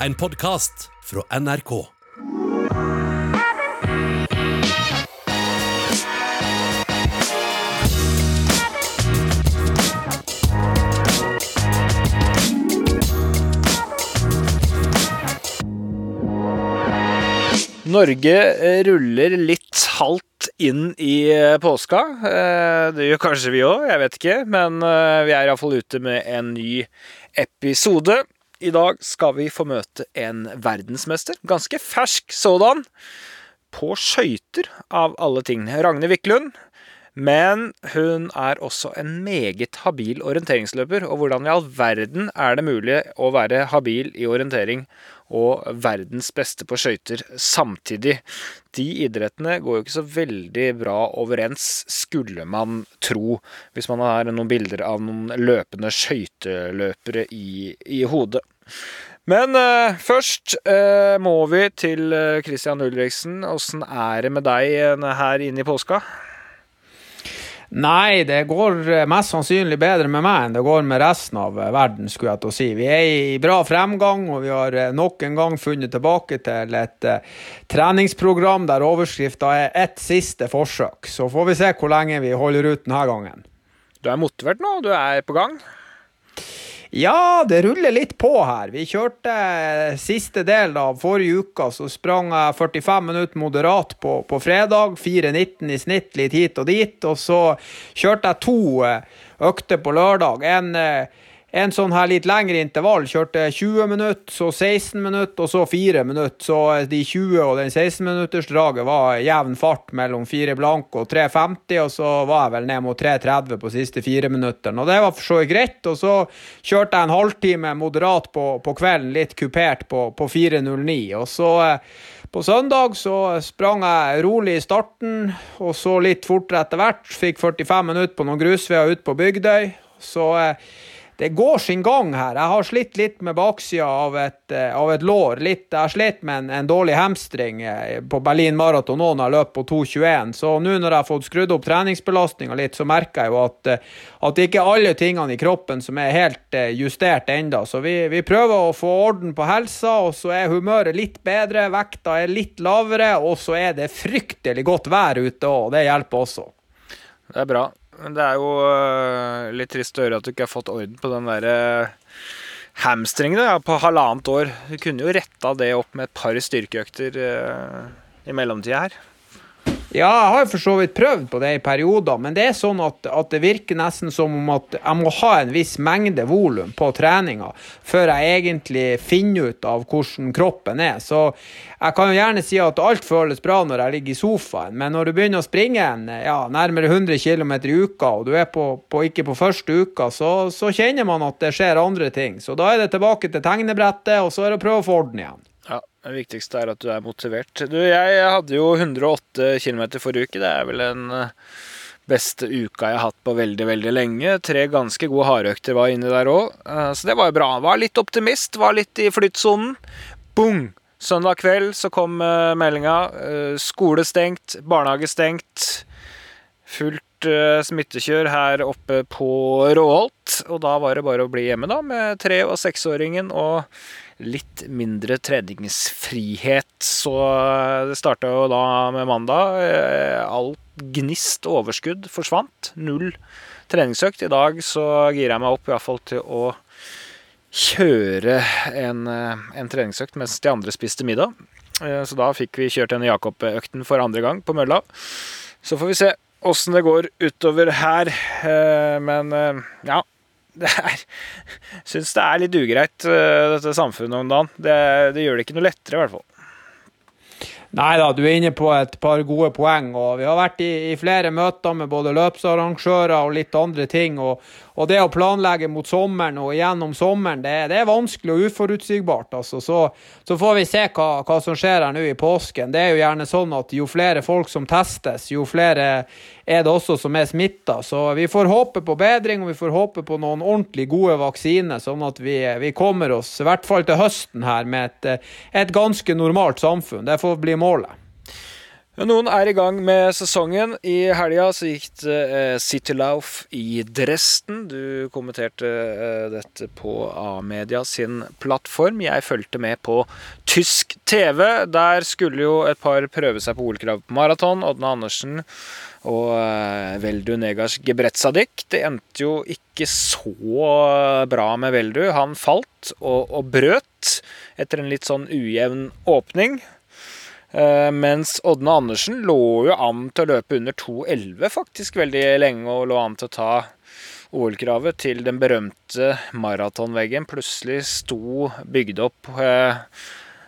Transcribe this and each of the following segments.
En podkast fra NRK. Norge eh, ruller litt halvt inn i eh, påska. Eh, Det gjør kanskje vi òg, jeg vet ikke. Men vi er iallfall ute med en ny episode. I dag skal vi få møte en verdensmester, ganske fersk sådan, på skøyter av alle ting. Ragne Wiklund. Men hun er også en meget habil orienteringsløper. Og hvordan i all verden er det mulig å være habil i orientering og verdens beste på skøyter samtidig? De idrettene går jo ikke så veldig bra overens, skulle man tro, hvis man har noen bilder av noen løpende skøyteløpere i, i hodet. Men uh, først uh, må vi til eh, Christian Ulriksen. Åssen er det med deg her inne i påska? Nei, det går mest sannsynlig bedre med meg enn det går med resten av verden, skulle jeg til å si. Vi er i bra fremgang, og vi har nok en gang funnet tilbake til et treningsprogram der overskrifta er 'ett siste forsøk'. Så får vi se hvor lenge vi holder ut denne gangen. Du er motivert nå? Du er på gang? Ja, det ruller litt på her. Vi kjørte eh, siste del av forrige uka, så sprang jeg 45 minutter moderat på, på fredag. 4,19 i snitt, litt hit og dit. Og så kjørte jeg to eh, økter på lørdag. En, eh, en sånn her litt lengre intervall. Kjørte 20 minutter, så 16 minutter, og så 4 minutter. Så de 20 og den 16-minuttersdraget var jevn fart mellom 4 blank og 3,50, og så var jeg vel ned mot 3,30 på siste fire minutter, Og det var for så vidt greit. Og så kjørte jeg en halvtime moderat på, på kvelden, litt kupert på, på 4,09. Og så eh, på søndag så sprang jeg rolig i starten, og så litt fortere etter hvert. Fikk 45 minutter på noen grusveier ute på Bygdøy. Så eh, det går sin gang her. Jeg har slitt litt med baksida av eh, av et lår. Litt, jeg har slitt med en, en dårlig hamstring eh, på Berlin Maraton nå når jeg løp på 2,21. Så nå når jeg har fått skrudd opp treningsbelastninga litt, så merker jeg jo at, eh, at det ikke er alle tingene i kroppen som er helt justert enda. Så vi, vi prøver å få orden på helsa, og så er humøret litt bedre, vekta er litt lavere, og så er det fryktelig godt vær ute og det hjelper også. Det er bra. Men det er jo øh, litt trist å høre at du ikke har fått orden på den derre hamstringen ja, på halvannet år. Du kunne jo retta det opp med et par styrkeøkter øh, i mellomtida her. Ja, jeg har for så vidt prøvd på det i perioder, men det er sånn at, at det virker nesten som om at jeg må ha en viss mengde volum på treninga før jeg egentlig finner ut av hvordan kroppen er. Så jeg kan jo gjerne si at alt føles bra når jeg ligger i sofaen, men når du begynner å springe en, ja, nærmere 100 km i uka, og du er på, på, ikke på første uka, så, så kjenner man at det skjer andre ting. Så da er det tilbake til tegnebrettet, og så er det å prøve å få orden igjen. Det viktigste er at du er motivert. Du, jeg hadde jo 108 km forrige uke. Det er vel den øh, beste uka jeg har hatt på veldig, veldig lenge. Tre ganske gode hardøkter var inni der òg, så det var jo bra. Var litt optimist, var litt i flyttsonen. Bong! Søndag kveld så kom uh, meldinga. Skole stengt, barnehage stengt. Fullt smittekjør her oppe på Råholt. Og da var det bare å bli hjemme, da, med tre- og seksåringen og litt mindre treningsfrihet. Så det starta jo da med mandag. Alt gnist og overskudd forsvant. Null treningsøkt. I dag så girer jeg meg opp i hvert fall til å kjøre en, en treningsøkt mens de andre spiste middag. Så da fikk vi kjørt denne Jakob-økten for andre gang på mølla. Så får vi se åssen det går utover her. Men ja, det er Syns det er litt ugreit, dette samfunnet om dagen. Det, det gjør det ikke noe lettere, i hvert fall. Nei da, du er inne på et par gode poeng. og Vi har vært i, i flere møter med både løpsarrangører og litt andre ting. og, og det å planlegge mot sommeren og gjennom sommeren, det, det er vanskelig og uforutsigbart. altså. Så, så får vi se hva, hva, som skjer her nå i påsken. Det er jo gjerne sånn at jo flere folk som testes, jo flere er det også som er smitta. Så vi får håpe på bedring, og vi får håpe på noen ordentlig gode vaksiner, sånn at vi, vi kommer oss, i hvert fall til høsten her, med et, et ganske normalt samfunn. Det får bli målet. Noen er i gang med sesongen. I helga gikk det eh, City i Dresden. Du kommenterte eh, dette på A-media sin plattform. Jeg fulgte med på tysk TV. Der skulle jo et par prøve seg på OL-krav på maraton. Odne Andersen og eh, Veldu Negars Gebretsadik. Det endte jo ikke så bra med Veldu. Han falt og, og brøt etter en litt sånn ujevn åpning. Uh, mens Ådne Andersen lå jo an til å løpe under 2,11 faktisk veldig lenge, og lå an til å ta OL-kravet til den berømte maratonveggen. Plutselig sto bygd opp eh,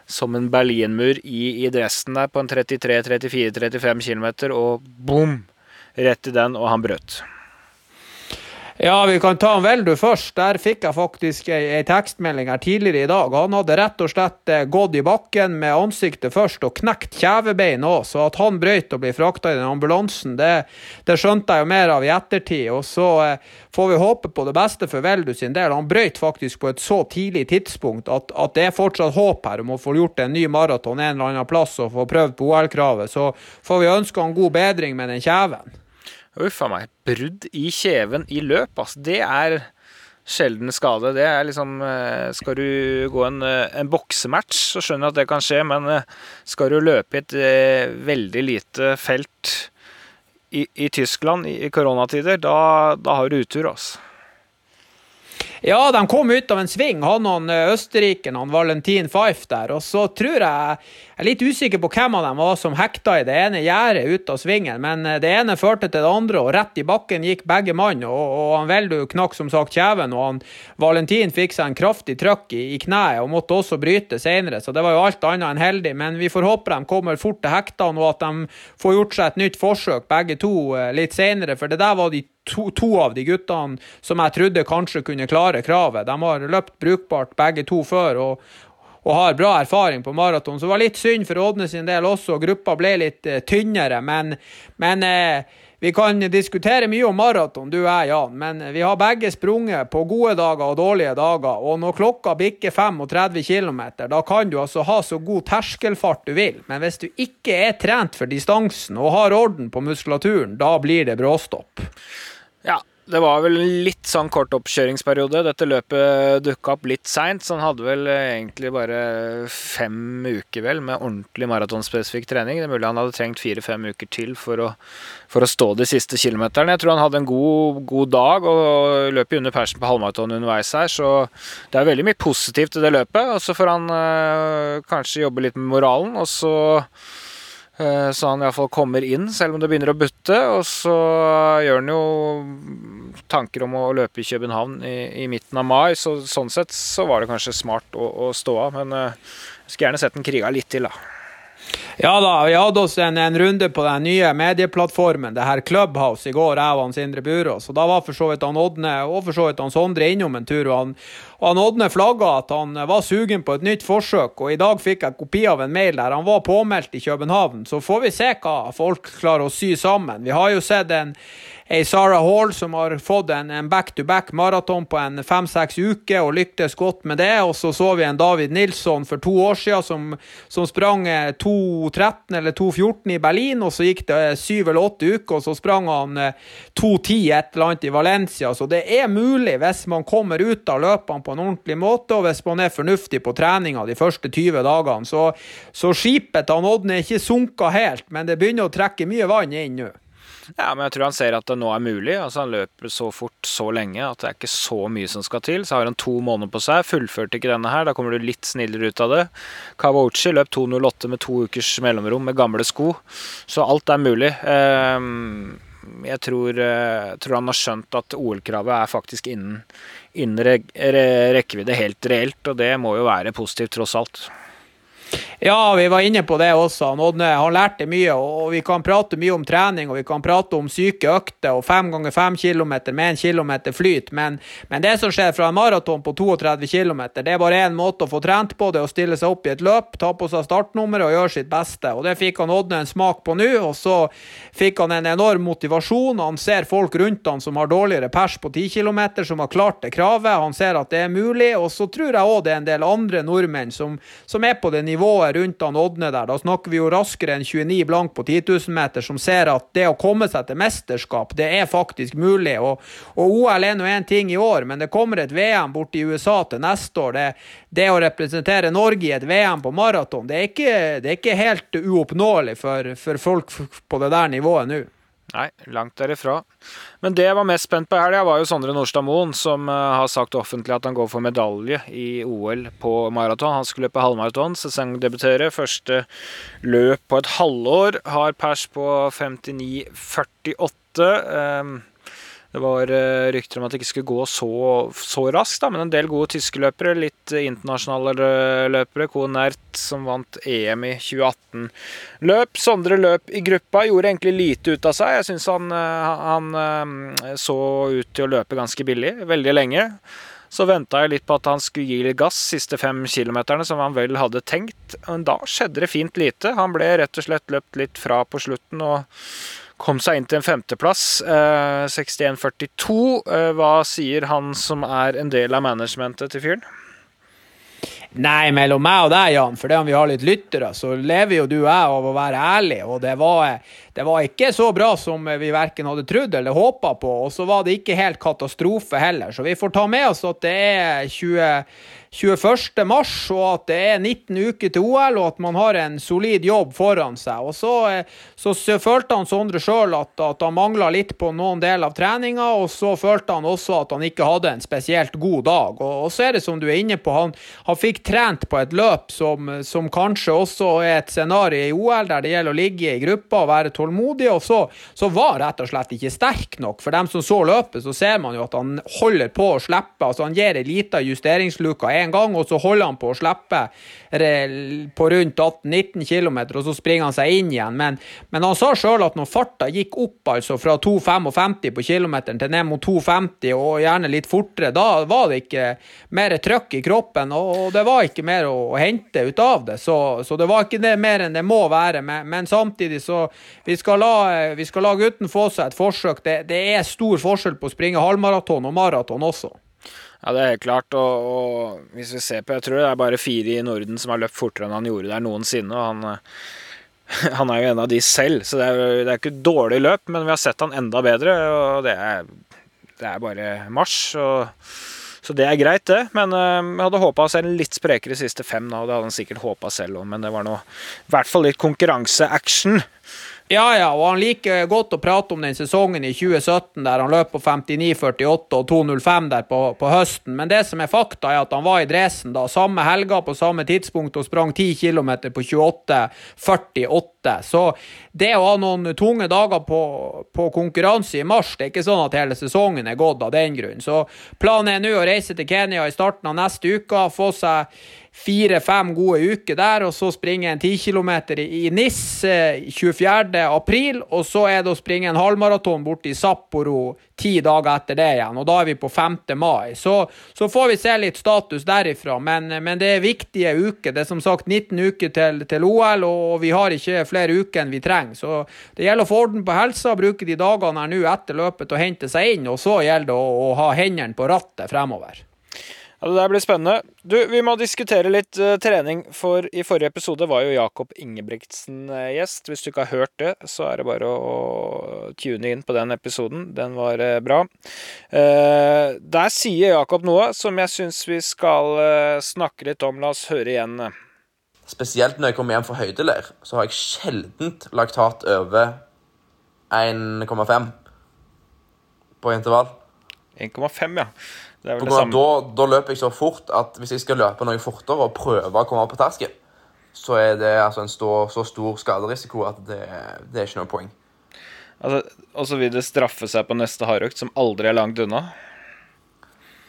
som en berlinmur i, i dressen der på en 33-34-35 km, og bom! Rett i den, og han brøt. Ja, vi kan ta en Veldu først. Der fikk jeg faktisk ei, ei, tekstmelding her tidligere i dag. Han hadde rett og slett eh, gått i bakken med ansiktet først og knekt kjevebein òg, så at han brøyt og ble frakta i den ambulansen, det, det, skjønte jeg jo mer av i ettertid. Og så eh, får vi håpe på det beste for Veldu sin del. Han brøyt faktisk på et så tidlig tidspunkt at, at det er fortsatt håp her om å få gjort en ny maraton en eller annen plass og få prøvd på OL-kravet. Så får vi ønske han god bedring med den kjeven. Uff a meg. Brudd i kjeven i løp, altså. Det er sjelden skade. Det er liksom eh, Skal du gå en, eh, en boksematch, så skjønner jeg at det kan skje, men eh, skal du løpe i et veldig lite felt i, i Tyskland i, i koronatider, da, da har du utur, altså. Ja, de kom ut av en sving, han og østerrikeren, han Valentin Fife der. Og så tror jeg Jeg er litt usikker på hvem av dem var som hekta i det ene gjerdet ut av svingen, men eh, det ene førte til det andre, og rett i bakken gikk begge mann. Og, og han Veldu knakk som sagt kjeven, og han Valentin fikk seg en kraftig trøkk i, i kneet og måtte også bryte senere, så det var jo alt annet enn heldig. Men vi får håpe de kommer fort til hektene, og at de får gjort seg et nytt forsøk, begge to, eh, litt senere, for det der var de to, to, av de guttene som jeg trodde kanskje kunne klare kravet. De har løpt brukbart begge to før og, og har bra erfaring på maraton. Så det var litt synd for Ådne sin del også. Gruppa ble litt uh, tynnere, men, men uh, vi kan diskutere mye om maraton, du og jeg, Jan, men vi har begge sprunget på gode dager og dårlige dager. Og når klokka bikker 35 km, da kan du altså ha så god terskelfart du vil. Men hvis du ikke er trent for distansen og har orden på muskulaturen, da blir det bråstopp. Ja, det var vel litt sånn kort oppkjøringsperiode. Dette løpet dukka opp litt seint, så han hadde vel egentlig bare fem uker vel med ordentlig maratonspesifikk trening. Det er mulig han hadde trengt fire-fem uker til for å, for å, stå de siste kilometerne. Jeg tror han hadde en god, god dag og løp under persen på halvmaraton underveis her, så det er veldig mye positivt i det løpet. Og så får han øh, kanskje jobbe litt med moralen, og så så han iallfall kommer inn, selv om det begynner å butte. Og så gjør han jo tanker om å løpe i København i, i midten av mai, så sånn sett så var det kanskje smart å, å stå av. Men uh, jeg skulle gjerne sett den kriga litt til, da. Ja da, vi hadde oss en, en, runde på den nye medieplattformen, det her Clubhouse, i går, jeg og han Sindre Burås. Og da var for så vidt han Ådne og for så vidt han Sondre innom en tur. og han og han Ådne flagga at han var sugen på et nytt forsøk, og i dag fikk jeg kopi av en mail der han var påmeldt i København. Så får vi se hva folk klarer å sy sammen. Vi har jo sett en ei Sarah Hall som har fått en back-to-back maraton på en fem-seks uker og lyktes godt med det. Og så så vi en David Nilsson for to år siden som, som sprang 2.13 eller 2.14 i Berlin, og så gikk det syv eller åtte uker, og så sprang han 2.10 et eller annet i Valencia. Så det er mulig hvis man kommer ut av løpene på en ordentlig måte, og hvis man er fornuftig på treninga de første 20 dagene. Så, så skipet til Odden er ikke sunket helt, men det begynner å trekke mye vann inn nå. Ja, men jeg tror han ser at det nå er mulig. Altså Han løper så fort så lenge at det er ikke så mye som skal til. Så har han to måneder på seg. Fullførte ikke denne her, da kommer du litt snillere ut av det. Kawauchi løp 2.08 med to ukers mellomrom med gamle sko. Så alt er mulig. Um, jeg tror, jeg tror, han har skjønt at OL-kravet er faktisk innen, innen rekkevidde helt reelt, og det må jo være positivt, tross alt. Ja, vi var inne på det også. Han Odne lært det mye, og vi kan prate mye om trening og vi kan prate om syke økter og fem ganger fem kilometer med en kilometer flyt, men, men, det som skjer fra en maraton på 32 km, det er bare én måte å få trent på, det å stille seg opp i et løp, ta på seg startnummeret og gjøre sitt beste. Og Det fikk han Odne en smak på nå, og så fikk han en enorm motivasjon. Han ser folk rundt han som har dårligere pers på 10 km, som har klart det kravet. Han ser at det er mulig, og så tror jeg òg det er en del andre nordmenn som, som er på det nivået nivået rundt han Odne der. Da snakker vi jo raskere enn 29 blank på 10 000 meter, som ser at det å komme seg til mesterskap, det er faktisk mulig. Og, og OL er nå én ting i år, men det kommer et VM borti USA til neste år. Det, det å representere Norge i et VM på maraton, det, det, er ikke helt uoppnåelig for, for folk på det der nivået nå. Nei, langt derifra. Men det jeg var mest spent på i helga, var jo Sondre Nordstad Moen, som uh, har sagt offentlig at han går for medalje i OL på maraton. Han skulle løpe halvmaraton, sesongdebutere. Første løp på et halvår. Har pers på 59,48. Det var uh, rykter om at det ikke skulle gå så, så raskt, da, men en del gode tyske løpere. Litt internasjonale løpere. Konert, som vant EM i 2018. Løp. Sondre løp i gruppa. Gjorde egentlig lite ut av seg. Jeg syns han, uh, han uh, så ut til å løpe ganske billig veldig lenge. Så venta jeg litt på at han skulle gi litt gass siste fem kilometerne, som han vel hadde tenkt. Men da skjedde det fint lite. Han ble rett og slett løpt litt fra på slutten. og kom seg inn til en femteplass. Eh, 61,42. Eh, hva sier han som er en del av managementet til fyren? Nei, mellom meg og deg, Jan, for det om vi har litt lyttere, så lever jo du og jeg av å være ærlig. Og det var, det var ikke så bra som vi verken hadde trodd eller håpa på. Og så var det ikke helt katastrofe heller. Så vi får ta med oss at det er 20 21. mars, og at det er 19 uker til OL, og at man har en solid jobb foran seg. Og Så, eh, så, følte han Sondre sjøl at, at, han mangla litt på noen del av treninga, og så følte han også at han ikke hadde en spesielt god dag. Og, og så er det som du er inne på, han, han fikk trent på et løp som, som, kanskje også er et scenario i OL, der det gjelder å ligge i gruppa og være tålmodig, og så, så var rett og slett ikke sterk nok. For dem som så løpet, så ser man jo at han holder på å slippe. altså Han gir ei lita justeringsluke én gang, og så holder han på å slippe på rundt 18-19 km, og så springer han seg inn igjen. Men, men han sa sjøl at når farta gikk opp altså fra 2,55 på kilometeren til ned mot 2,50, og gjerne litt fortere, da var det ikke mer trøkk i kroppen, og det var ikke mer å hente ut av det. Så, så, det var ikke det mer enn det må være. Men, men samtidig så vi skal, la, vi skal la gutten få seg et forsøk. Det, det er stor forskjell på å springe halvmaraton og maraton også. Ja, det er helt klart. Og, og, hvis vi ser på Jeg tror det er bare fire i Norden som har løpt fortere enn han gjorde der noensinne. og han, eh, han er jo en av de selv, så det er, det er ikke et dårlig løp, men vi har sett han enda bedre, og det er, det er bare marsj. så det er greit, det. Men uh, jeg hadde håpa å se en litt sprekere siste fem, da, og det hadde han sikkert håpa selv òg, men det var nå i hvert fall litt konkurranseaction. Ja, ja, og han liker godt å prate om den sesongen i 2017 der han løp på 59,48 og 2,05 der på, på, høsten. Men det som er fakta, er at han var i Dresden da, samme helga på samme tidspunkt og sprang 10 km på 28,48. Så det å ha noen tunge dager på, på, konkurranse i mars, det er ikke sånn at hele sesongen er gått av den grunn. Så planen er nå å reise til Kenya i starten av neste uke, få seg fire-fem gode uker der, og så springe en 10 km i NIS 24. april, og så er det å springe en halvmaraton borte i Sapporo ti dager etter det igjen, og da er vi på 5. mai. Så, så får vi se litt status derifra, men, men, det er viktige uker. Det er som sagt 19 uker til, til OL, og vi har ikke flere uker enn vi trenger. Så det gjelder å få orden på helsa, bruke de dagene her nå etter løpet å hente seg inn, og så gjelder det å, å ha hendene på rattet fremover. Ja, Det der blir spennende. Du, Vi må diskutere litt uh, trening, for i forrige episode var jo Jakob Ingebrigtsen uh, gjest. Hvis du ikke har hørt det, så er det bare å, å tune inn på den episoden. Den var uh, bra. der sier Jakob noe som jeg syns vi skal snakke litt om. La oss høre igjen. Spesielt når jeg kommer hjem fra høydeleir, så har jeg sjeldent laktat over 1,5 på intervall. 1,5, ja. Da, da, løper jeg så fort at hvis jeg skal løpe noe fortere og prøve å komme opp på terskelen, så er det altså en stå, så stor skaderisiko at det, det, er ikke noe poeng. Altså, og så vil det straffe seg på neste hardøkt, som aldri er langt unna?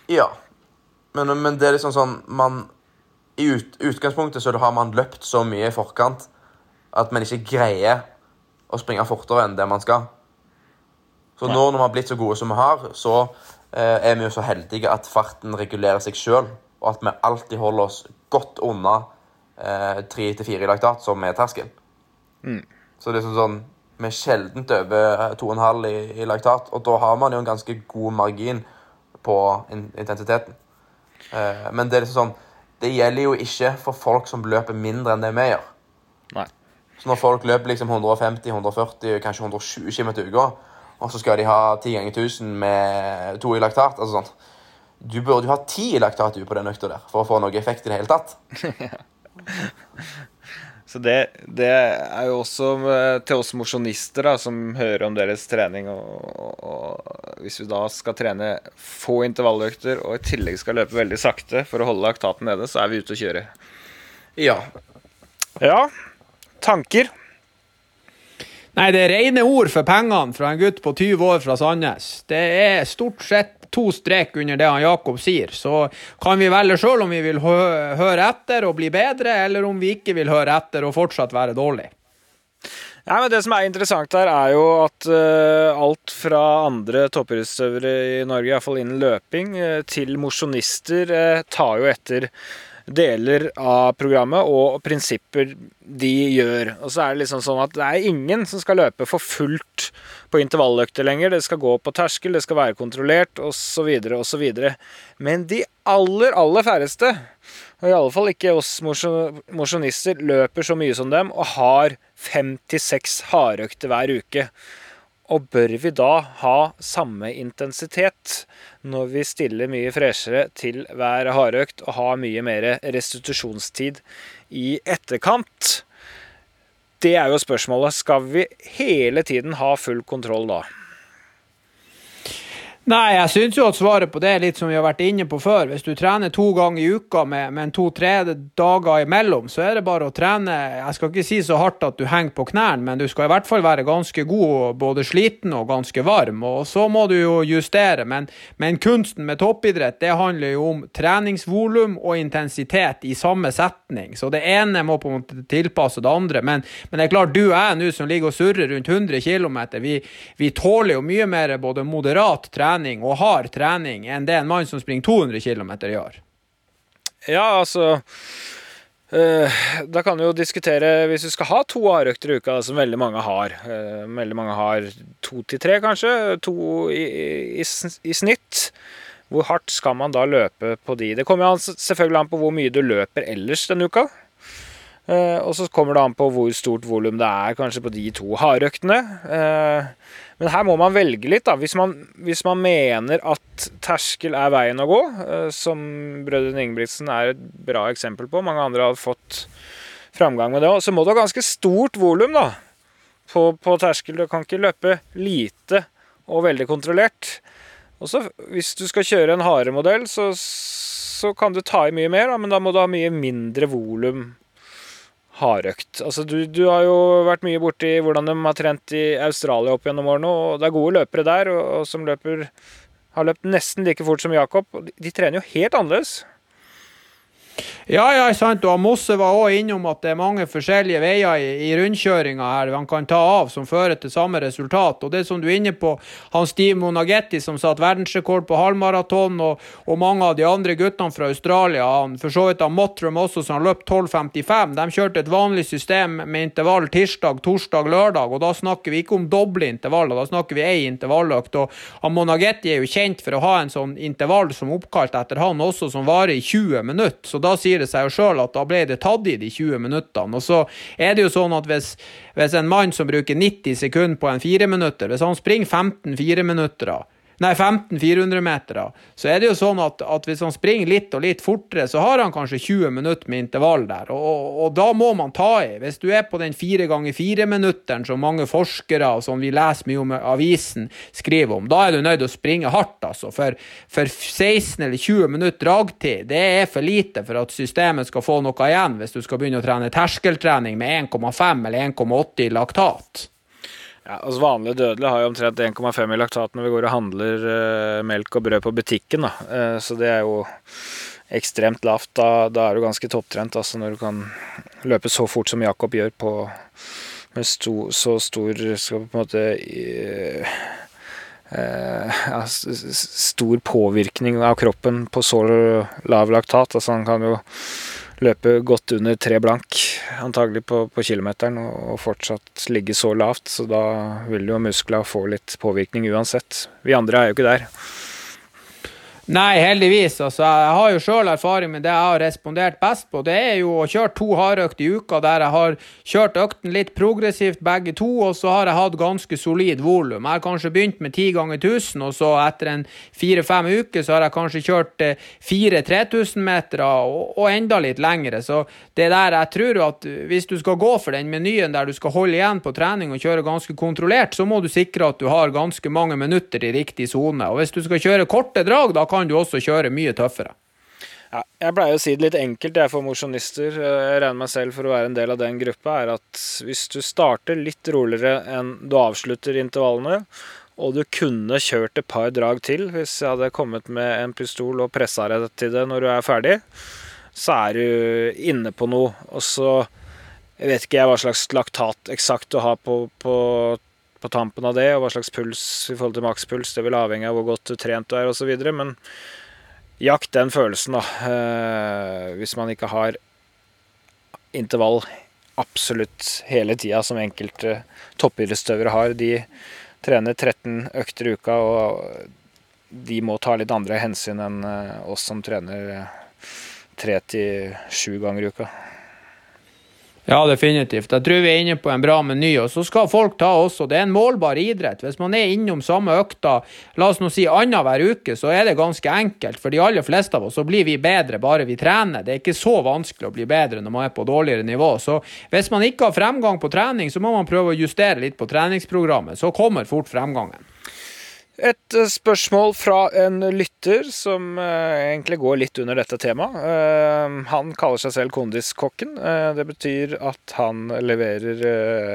Ja. Men, men, det er liksom sånn man I ut, utgangspunktet så har man løpt så mye i forkant at man ikke greier å springe fortere enn det man skal. Så nå når vi har blitt så gode som vi har, så er vi jo så heldige at farten regulerer seg sjøl, og at vi alltid holder oss godt unna eh, tre til fire i laktat, som er terskel. Mm. Så det er sånn Vi er sjelden over 2,5 i, i laktat, og da har man jo en ganske god margin på intensiteten. Eh, men det er liksom sånn det gjelder jo ikke for folk som løper mindre enn det vi gjør. Nei. Så når folk løper liksom 150, 140, kanskje 120 km i uka, og så skal de ha ti ganger 1000 med to i laktat altså sånn. Du burde jo ha ti i laktat på den økta der for å få noe effekt i det hele tatt. Så det, det, er jo også eh, til oss mosjonister som hører om deres trening. Og, og, og, hvis vi da skal trene få intervalløkter og i tillegg skal løpe veldig sakte for å holde laktaten nede, så er vi ute å kjøre. Ja. Ja. Tanker? Nei, det er rene ord for pengene fra en gutt på 20 år fra Sandnes. Det er stort sett to strek under det han Jakob sier. Så kan vi velge sjøl om vi vil hø høre etter og bli bedre, eller om vi ikke vil høre etter og fortsatt være dårlig. Ja, men Det som er interessant her, er jo at uh, alt fra andre toppidrettsutøvere i Norge, iallfall innen løping, uh, til mosjonister, uh, tar jo etter deler av programmet og prinsipper de gjør. Og så er det liksom sånn at det er ingen som skal løpe for fullt på intervalløkter lenger. Det skal gå på terskel, det skal være kontrollert osv. osv. Men de aller, aller færreste, og i alle fall ikke oss mosjonister, løper så mye som dem og har fem til seks hardøkter hver uke. Og bør vi da ha samme intensitet når vi stiller mye freshere til hver hardøkt og har mye mer restitusjonstid i etterkant? Det er jo spørsmålet. Skal vi hele tiden ha full kontroll da? Nei, jeg syns jo at svaret på det er litt som vi har vært inne på før. Hvis du trener to ganger i uka med, med to-tre dager imellom, så er det bare å trene Jeg skal ikke si så hardt at du henger på knærne, men du skal i hvert fall være ganske god, både sliten og ganske varm. Og så må du jo justere. Men, men kunsten med toppidrett, det handler jo om treningsvolum og intensitet i samme setning. Så det ene må på en måte tilpasse det andre. Men, men det er klart, du og jeg nå som ligger og surrer rundt 100 km, vi, vi tåler jo mye mer både moderat trening trening og hard trening enn det en mann som springer 200 km gjør? Ja, altså Uh, da kan vi jo diskutere hvis vi skal ha to hardøkter i uka, som veldig mange har. Uh, veldig mange har to til tre, kanskje. To i, i, i, snitt. Hvor hardt skal man da løpe på de? Det kommer selvfølgelig an på hvor mye du løper ellers denne uka. Uh, og så kommer det an på hvor stort volum det er kanskje på de to hardøktene. Uh, men her må man velge litt, da. Hvis man, hvis man mener at terskel er veien å gå, uh, som brødrene Ingebrigtsen er et bra eksempel på, mange andre har fått framgang med det òg, så må du ha ganske stort volum på, på terskel. Du kan ikke løpe lite og veldig kontrollert. Og så Hvis du skal kjøre en haremodell, så, så kan du ta i mye mer, da, men da må du ha mye mindre volum hardøkt. Altså, du, du, har jo vært mye borti hvordan de har trent i Australia opp gjennom årene, og det er gode løpere der og, og som løper har løpt nesten like fort som Jakob. De, de trener jo helt annerledes. Ja, ja, sant. Og Mosse var òg innom at det er mange forskjellige veier i, i rundkjøringa her man kan ta av som fører til samme resultat. Og det som du er inne på, han Steve Monagetti som satt verdensrekord på halvmaraton, og, og, mange av de andre guttene fra Australia, han, for så vidt han Mottrum også, som løp 12,55, de kjørte et vanlig system med intervall tirsdag, torsdag, lørdag, og da snakker vi ikke om doble intervaller, da snakker vi ei intervalløkt. Og Monagetti er jo kjent for å ha en sånn intervall som oppkalt etter han også, som varer i 20 minutter. Så da sier det seg jo sjøl at da ble det tatt i de 20 minuttene. Og så er det jo sånn at hvis, hvis en mann som bruker 90 sekunder på en fireminutter, hvis han springer 15 fireminuttere nei, 15 400-metere, så er det jo sånn at, at, hvis han springer litt og litt fortere, så har han kanskje 20 minutter med intervall der. Og, og, og da må man ta i. Hvis du er på den fire ganger fire-minutteren som mange forskere som vi leser mye om avisen skriver om, da er du nødt til å springe hardt, altså. For, for 16 eller 20 minutter dragtid, det er for lite for at systemet skal få noe igjen hvis du skal begynne å trene terskeltrening med 1,5 eller 1,8 i laktat. Ja, altså Vanlige dødelige har jo omtrent 1,5 i laktat når vi går og handler uh, melk og brød på butikken. da. Uh, så det er jo ekstremt lavt. Da, da er du ganske topptrent altså når du kan løpe så fort som Jakob gjør på med sto, så stor skal på en måte uh, ja, stor påvirkning av kroppen på så lav laktat. Altså han kan jo løpe godt under tre blank, antagelig på, på kilometeren, og, fortsatt ligge så lavt. Så da vil jo muskler få litt påvirkning uansett. Vi andre er jo ikke der. Nei, heldigvis. Altså, jeg har jo sjøl erfaring med det jeg har respondert best på. Det er jo å kjøre to hardøkter i uka der jeg har kjørt økten litt progressivt begge to, og så har jeg hatt ganske solid volum. Jeg har kanskje begynt med ti ganger 1000, og så etter en fire-fem uker så har jeg kanskje kjørt eh, fire 3000 meter og, og, enda litt lengre. Så det der jeg tror at hvis du skal gå for den menyen der du skal holde igjen på trening og kjøre ganske kontrollert, så må du sikre at du har ganske mange minutter i riktig sone. Og hvis du skal kjøre korte drag, da kan kan du også kjøre mye tøffere. Ja, jeg pleier å si det litt enkelt jeg for mosjonister, jeg regner meg selv for å være en del av den gruppa, er at hvis du starter litt roligere enn du avslutter intervallene, og du kunne kjørt et par drag til hvis jeg hadde kommet med en pistol og pressa deg til det når du er ferdig, så er du inne på noe. Og så jeg vet ikke jeg hva slags laktat eksakt du har på, på på tampen av det, og hva slags puls i forhold til makspuls. Det vil avhenge av hvor godt trent du er osv. Men jakt den følelsen, da. Eh, hvis man ikke har intervall absolutt hele tida, som enkelte toppidrettsutøvere har. De trener 13 økter i uka, og de må ta litt andre hensyn enn eh, oss som trener tre til sju ganger i uka. Ja, definitivt. Jeg tror vi er inne på en bra meny. Og så skal folk ta også, det er en målbar idrett. Hvis man er innom samme økta, la oss nå si annenhver uke, så er det ganske enkelt. For de aller fleste av oss så blir vi bedre bare vi trener. Det er ikke så vanskelig å bli bedre når man er på dårligere nivå. Så hvis man ikke har fremgang på trening, så må man prøve å justere litt på treningsprogrammet. Så kommer fort fremgangen. Et eh, spørsmål fra en lytter som uh, egentlig går litt under dette temaet. Uh, han kaller seg selv Kondiskokken. Det betyr at han leverer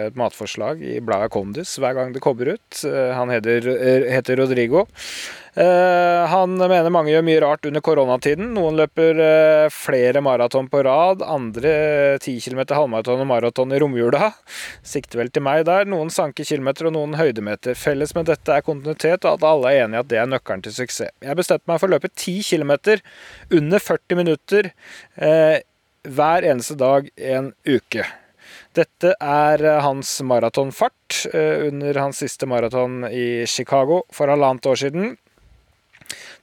et matforslag i bladet Kondis hver gang det kommer ut. han heter Rodrigo. Eh, han mener mange gjør mye rart under koronatiden. Noen løper uh, flere maraton på rad, andre 10 km halvmaraton og maraton i romjula. Sikter vel til meg der. Noen sanker kilometer og noen høydemeter. Felles med dette er kontinuitet, og at alle er enige at det er nøkkelen til suksess. Jeg bestemte meg for å løpe 10 km under 40 minutter eh, hver eneste dag en uke. Dette er hans maratonfart under hans siste maraton i Chicago for halvannet år siden.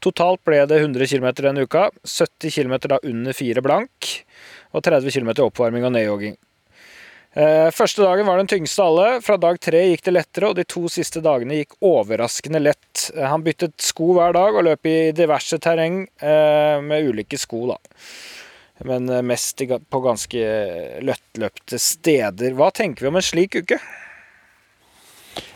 Totalt ble det 100 km denne uka. 70 km da under fire blank. Og 30 km oppvarming og nedjogging. Eh, første dagen var den tyngste av alle. Fra dag tre gikk det lettere, og de to siste dagene gikk overraskende lett. Eh, han byttet sko hver dag og løp i diverse terreng eh, med ulike sko, da. Men mest på ganske lettløpte steder. Hva tenker vi om en slik uke?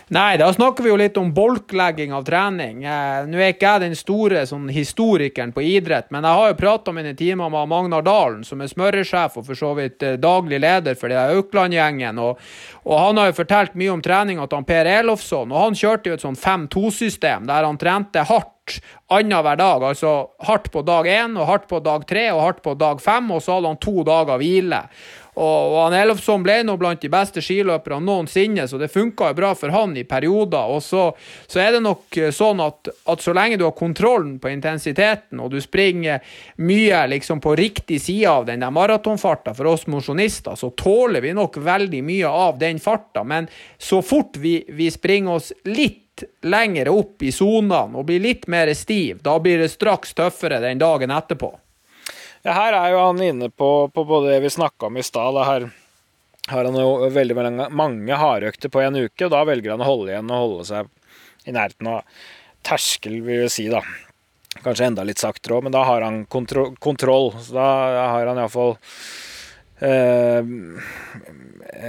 Nei, da snakker vi jo litt om bolklegging av trening. Eh, Nå er ikke jeg den store sånn, historikeren på idrett, men jeg har jo prata mine timer med Magnar Dalen, som er smøresjef og for så vidt eh, daglig leder for det Aukland-gjengen. Og, og, han har jo fortalt mye om treninga til Per Elofsson, og han kjørte jo et sånn 5-2-system der han trente hardt annenhver dag. Altså hardt på dag én og hardt på dag tre og hardt på dag fem, og så hadde han to dager hvile. Og, og han Elofsson ble nå blant de beste skiløperne noensinne, så det funka jo bra for han i perioder. Og så, så er det nok eh, sånn at, at, så lenge du har kontrollen på intensiteten, og du springer mye liksom på riktig side av den der maratonfarta for oss mosjonister, så tåler vi nok veldig mye av den farta. Men så fort vi, vi springer oss litt lengre opp i sonene og blir litt mer stiv, da blir det straks tøffere den dagen etterpå. Ja, her er jo han inne på, på både det vi snakka om i stad. Her har han jo veldig mange, mange hardøkter på en uke, og da velger han å holde igjen og holde seg i nærheten av terskel, vil vi si, da. Kanskje enda litt saktere òg, men da har han kontro kontroll. Så da har han iallfall eh,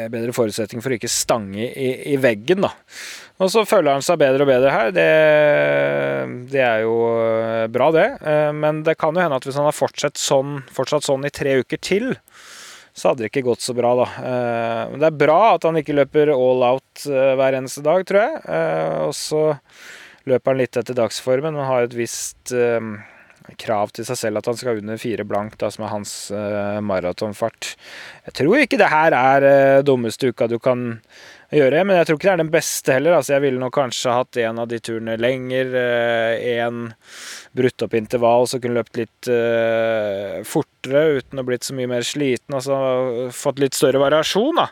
bedre forutsetning for å ikke stange i, i veggen, da. Og så føler han seg bedre og bedre her. Det, det, er jo eh, bra, det. Eh, men det kan jo hende at hvis han har fortsatt sånn, fortsatt sånn i tre uker til, så hadde det ikke gått så bra, da. Eh, men det er bra at han ikke løper all out hver eneste dag, tror jeg. Og så løper han litt etter dagsformen, men har et visst krav til seg selv at han skal under fire blank, da, som er hans maratonfart. Jeg tror ikke det her er dummeste uka du kan gjøre. Men jeg tror ikke det er den beste heller. Altså, jeg ville nok kanskje hatt en av de turene lenger. En eh, brutt opp intervall så kunne løpt litt uh, fortere uten å blitt så mye mer sliten. Altså fått litt større variasjon, da.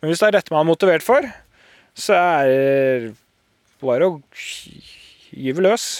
Men hvis det er dette man er motivert for, så er det bare å gyve løs.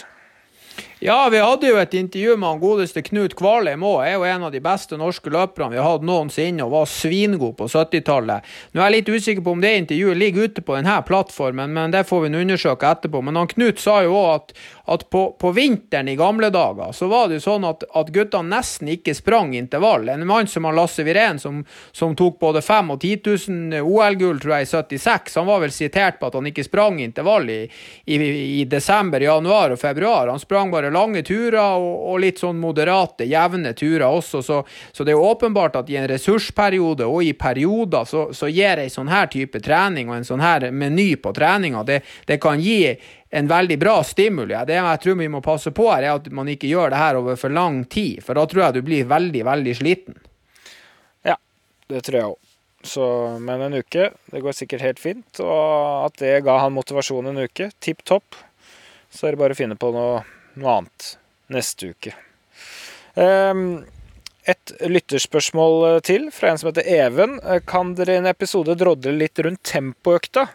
Ja, vi hadde jo et intervju med han godeste Knut Kvalheim òg. Er jo en av de beste norske løperne vi har hatt noensinne, og var svingod på 70-tallet. Nå er jeg litt usikker på om det intervjuet ligger ute på denne plattformen, men det får vi undersøke etterpå. Men han Knut sa jo òg at, at på, på, vinteren i gamle dager så var det jo sånn at, at guttene nesten ikke sprang intervall. En mann som han Lasse Virén, som, som, tok både 5000 og 10 000 OL-gull, tror jeg, i 76, han var vel sitert på at han ikke sprang intervall i, i, i desember, januar og februar. Han sprang bare lange turer og, og, litt sånn moderate, jevne turer også. Så, så, det er åpenbart at i en ressursperiode og i perioder så, så gir ei sånn her type trening og en sånn her meny på treninga, det, det, kan gi en veldig bra stimuli. Det jeg tror vi må passe på her, er at man ikke gjør det her over for lang tid, for da tror jeg du blir veldig, veldig sliten. Ja, det tror jeg òg. Så, men en uke, det går sikkert helt fint. Og at det ga han motivasjon en uke, tipp topp. Så er det bare å finne på noe noe annet neste uke. Ehm, et lytterspørsmål til fra en som heter Even. Eh, kan dere i en episode drodle litt rundt tempoøkta?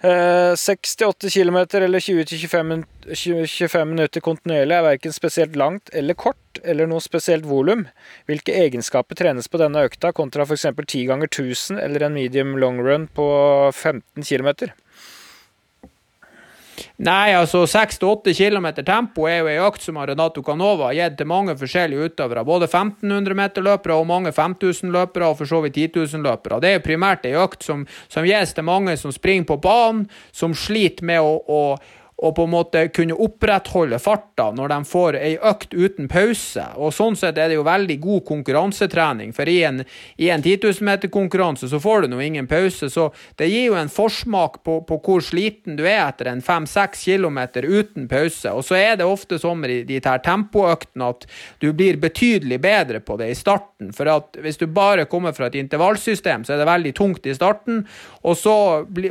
68 eh, km eller 20-25 minutter kontinuerlig er verken spesielt langt eller kort, eller noe spesielt volum. Hvilke egenskaper trenes på denne økta kontra f.eks. 10 ganger 1000 eller en medium long run på 15 km? Nei, altså 6-8 km tempo er jo ei økt som Renato Canova har gitt til mange forskjellige utøvere. Både 1500-meterløpere og mange 5000-løpere, og for så vidt 10 000-løpere. Det er jo primært ei økt som, som gis til mange som springer på banen, som sliter med å, å og på en måte kunne opprettholde farta når de får ei økt uten pause. Og Sånn sett er det jo veldig god konkurransetrening, for i en, i en 10 000 meter konkurranse så får du nå ingen pause. Så det gir jo en forsmak på, på hvor sliten du er etter en 5-6 km uten pause. Og så er det ofte sånn med de her tempoøktene at du blir betydelig bedre på det i starten. For at hvis du bare kommer fra et intervallsystem, så er det veldig tungt i starten, og så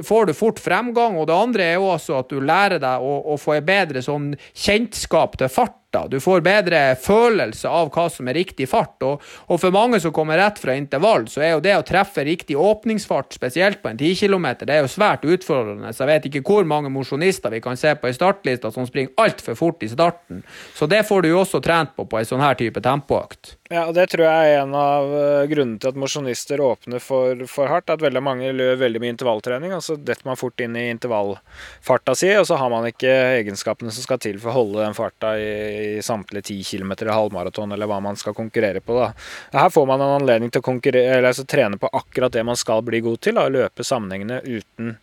får du fort fremgang. Og det andre er jo også at du lærer deg å, og, få en bedre sånn kjentskap til fart farta. Du får bedre følelse av hva som er riktig fart. Og, og, for mange som kommer rett fra intervall, så er jo det å treffe riktig åpningsfart, spesielt på en 10 km, det er jo svært utfordrende. Så jeg vet ikke hvor mange mosjonister vi kan se på ei startliste som springer altfor fort i starten. Så det får du jo også trent på på ei sånn her type tempoøkt. Ja, og Det tror jeg er en av eh, grunnene til at mosjonister åpner for, for hardt. At veldig mange løper veldig mye intervalltrening, og så detter man fort inn i intervallfarta si, og så har man ikke egenskapene som skal til for å holde den farta i i samtlige 10 km i halvmaraton, eller hva man skal konkurrere på. Da. Her får man en anledning til å altså, trene på akkurat det man skal bli god til, da, løpe sammenhengende uten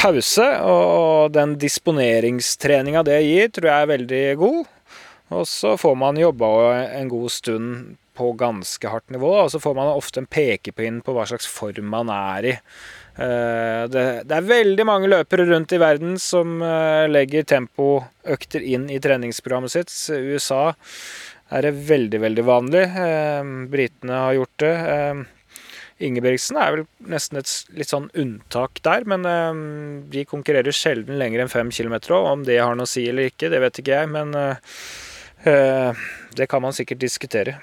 pause. Og den disponeringstreninga det gir, tror jeg er veldig god. Og så får man jobba en god stund på ganske hardt nivå, og så får man ofte en pekepinn på hva slags form man er i. Eh, det, det, er veldig mange løpere rundt i verden som eh, legger tempoøkter inn i treningsprogrammet sitt. USA er det veldig, veldig vanlig. Eh, britene har gjort det. Ingebrigtsen er vel nesten et litt sånn unntak der, men de konkurrerer sjelden lenger enn fem kilometer. Om det har noe å si eller ikke, det vet ikke jeg, men det kan man sikkert diskutere.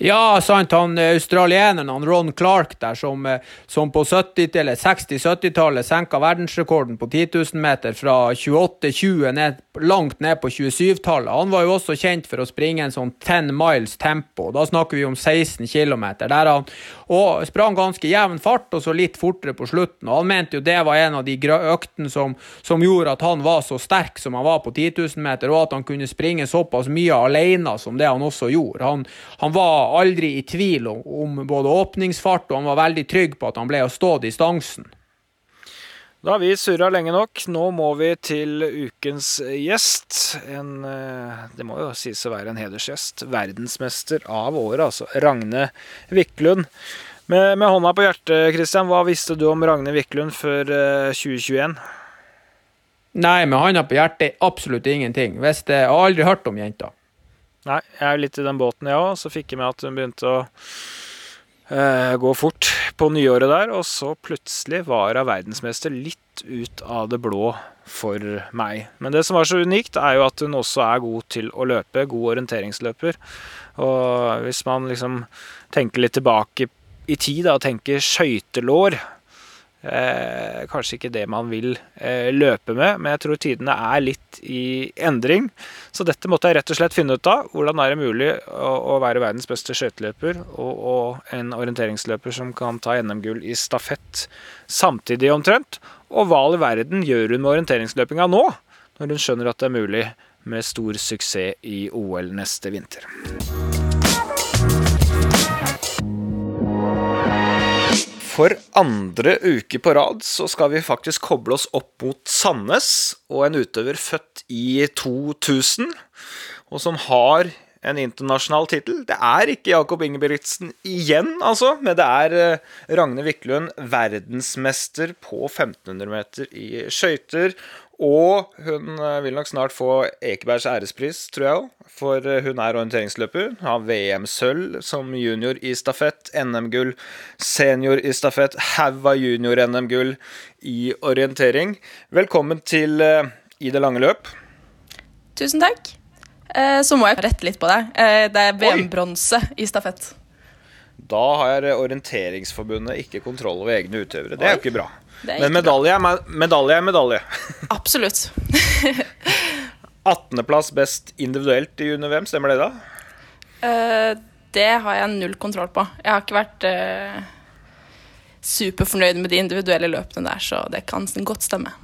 Ja, sant. Han eh, australieneren han Ron Clark der, som, eh, som på 60-70-tallet senka verdensrekorden på 10 000 meter fra 28-20 ned, langt ned på 27-tallet. Han var jo også kjent for å springe en sånn 10 miles tempo. Da snakker vi om 16 km. Der han og sprang ganske jevn fart, og så litt fortere på slutten. Og Han mente jo det var en av de øktene som, som gjorde at han var så sterk som han var på 10 000 meter, og at han kunne springe såpass mye alene som det han også gjorde. Han, han var aldri i tvil om, om både åpningsfart, og han var veldig trygg på at han ble å stå distansen. Da har vi surra lenge nok. Nå må vi til ukens gjest. En, eh, det må jo sies å være en hedersgjest. Verdensmester av året, altså. Ragne Wiklund. Med, med, hånda på hjertet, Christian, hva visste du om Ragne Wiklund før 2021? Eh, Nei, med hånda på hjertet absolutt ingenting. Visste, jeg har aldri hørt om jenta. Nei, jeg er litt i den båten, jeg òg. Så fikk jeg med at hun begynte å eh, gå fort på nyåret der. Og så plutselig var hun verdensmester litt ut av det blå for meg. Men det som var så unikt, er jo at hun også er god til å løpe. God orienteringsløper. Og hvis man liksom tenker litt tilbake i tid da, og tenker skøytelår Eh, kanskje ikke det man vil eh, løpe med, men jeg tror tidene er litt i endring. Så dette måtte jeg rett og slett finne ut av. Hvordan er det mulig å, å være verdens beste skøyteløper og, og en orienteringsløper som kan ta NM-gull i stafett samtidig omtrent? Og hva i verden gjør hun med orienteringsløpinga nå, når hun skjønner at det er mulig med stor suksess i OL neste vinter? For andre uke på rad så skal vi faktisk koble oss opp mot Sandnes og en utøver født i 2000, og som har en internasjonal tittel. Det er ikke Jakob Ingebrigtsen igjen, altså, men det er eh, Ragne Wiklund, verdensmester på 1500 meter i skøyter. Og hun eh, vil nok snart få Ekebergs ærespris, tror jeg òg. For eh, hun er orienteringsløper. Har VM-sølv som junior i stafett. NM-gull senior i stafett. Haug av junior-NM-gull i orientering. Velkommen til I det lange løp. Tusen takk. Så må jeg rette litt på deg. Det er VM-bronse i stafett. Da har Orienteringsforbundet ikke kontroll over egne utøvere. Det er jo ikke bra. Men medalje er medalje. medalje. Absolutt. 18.-plass best individuelt i junior-VM, stemmer det da? Uh, det har jeg null kontroll på. Jeg har ikke vært superfornøyd med de individuelle løpene der, så det kan godt stemme.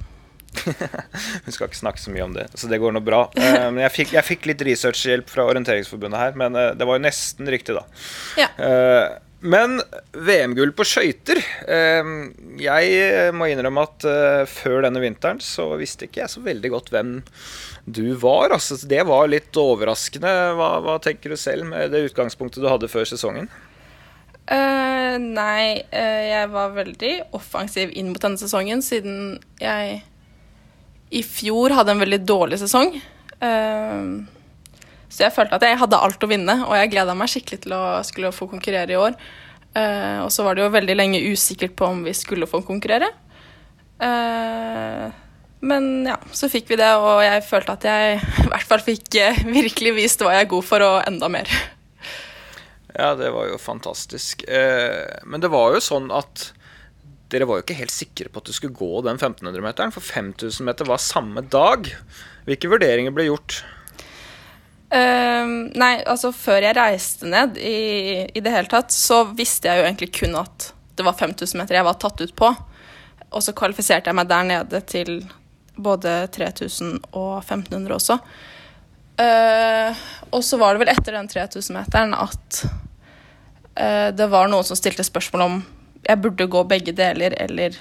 Vi skal ikke snakke så mye om det, så det går nå bra. Uh, men jeg fikk, jeg fikk, litt researchhjelp fra Orienteringsforbundet her, men uh, det var jo nesten riktig, da. Ja. Uh, men VM-gull på skøyter Jeg må innrømme at før denne vinteren så visste ikke jeg så veldig godt hvem du var. Altså, det var litt overraskende. Hva, hva tenker du selv med det utgangspunktet du hadde før sesongen? nei, jeg var veldig offensiv inn mot denne sesongen, siden jeg i fjor hadde en veldig dårlig sesong. Uh, så jeg følte at jeg hadde alt å vinne, og jeg gleda meg skikkelig til å skulle få konkurrere i år. Uh, og så var det jo veldig lenge usikkert på om vi skulle få konkurrere. Uh, men ja, så fikk vi det, og jeg følte at jeg i hvert fall fikk eh, virkelig vist hva jeg er god for, og enda mer. Ja, det var jo fantastisk. men det var jo sånn at dere var jo ikke helt sikre på at du skulle gå den 1500-meteren, for 5000 meter var samme dag. Hvilke vurderinger ble gjort? Uh, nei, altså før jeg reiste ned i, i, det hele tatt, så visste jeg jo egentlig kun at det var 5000 meter jeg var tatt ut på. Og så kvalifiserte jeg meg der nede til både 3000 og 1500 også. Uh, og så var det vel etter den 3000-meteren at uh, det var noen som stilte spørsmål om jeg burde gå begge deler eller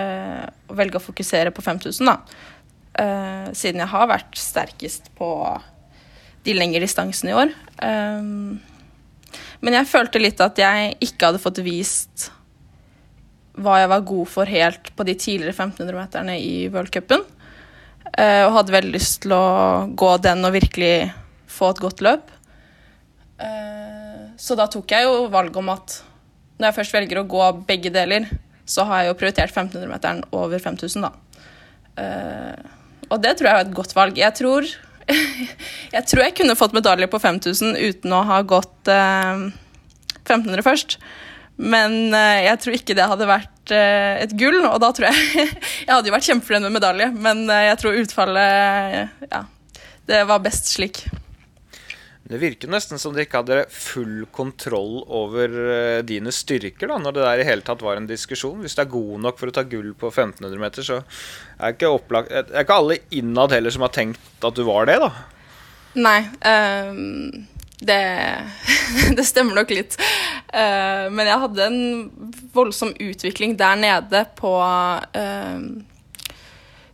uh, velge å fokusere på 5000, da. Uh, siden jeg har vært sterkest på de lengre distansene i år. Um, men jeg følte litt at jeg ikke hadde fått vist hva jeg var god for helt på de tidligere 1500-meterne i worldcupen. Uh, og hadde veldig lyst til å gå den og virkelig få et godt løp. Uh, så da tok jeg jo valget om at når jeg først velger å gå begge deler, så har jeg jo prioritert 1500-meteren over 5000, da. Uh, og det tror jeg er et godt valg. Jeg tror, jeg tror jeg kunne fått medalje på 5000 uten å ha gått eh, 1500 først. Men eh, jeg tror ikke det hadde vært et gull, og da tror jeg Jeg hadde jo vært kjempefornøyd med medalje, men jeg tror utfallet Ja, det var best slik. Det virker nesten som de ikke hadde full kontroll over eh, dine styrker da, når det der i hele tatt var en diskusjon. Hvis du er god nok for å ta gull på 1500 meter, så er ikke, opplagt, er ikke alle innad heller som har tenkt at du var det, da. Nei. Um, det, det, stemmer nok litt. Uh, men jeg hadde en voldsom utvikling der nede på uh,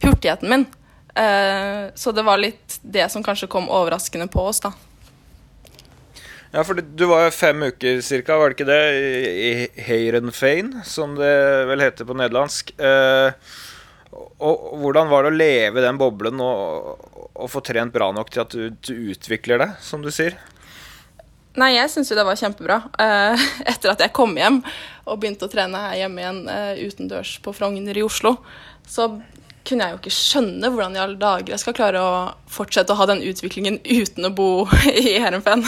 hurtigheten min. Uh, så det var litt det som kanskje kom overraskende på oss, da. Ja, for du var jo fem uker cirka, var det ikke det, i Heirenfein, som det vel heter på nederlandsk. Eh, og hvordan var det å leve i den boblen og, og få trent bra nok til at du, du utvikler det, som du sier? Nei, jeg syns jo det var kjempebra. Eh, etter at jeg kom hjem og begynte å trene her hjemme igjen eh, utendørs på Frogner i Oslo, så kunne jeg jo ikke skjønne hvordan i alle dager jeg skal klare å fortsette å ha den utviklingen uten å bo i Heerenveen.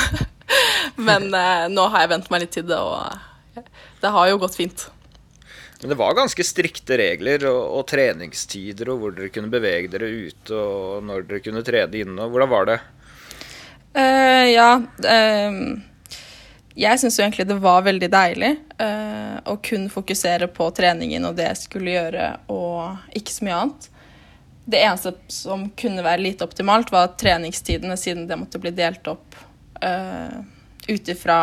Men eh, nå har jeg vent meg litt til det, og det har jo gått fint. Men det var ganske strikte regler og, og, treningstider og hvor dere kunne bevege dere ute og når dere kunne trene inne. Hvordan var det? Uh, ja uh, Jeg syns jo egentlig det var veldig deilig uh, å kun fokusere på treningen og det jeg skulle gjøre, og ikke så mye annet. Det eneste som kunne være lite optimalt, var treningstidene, siden det måtte bli delt opp uh, ut ifra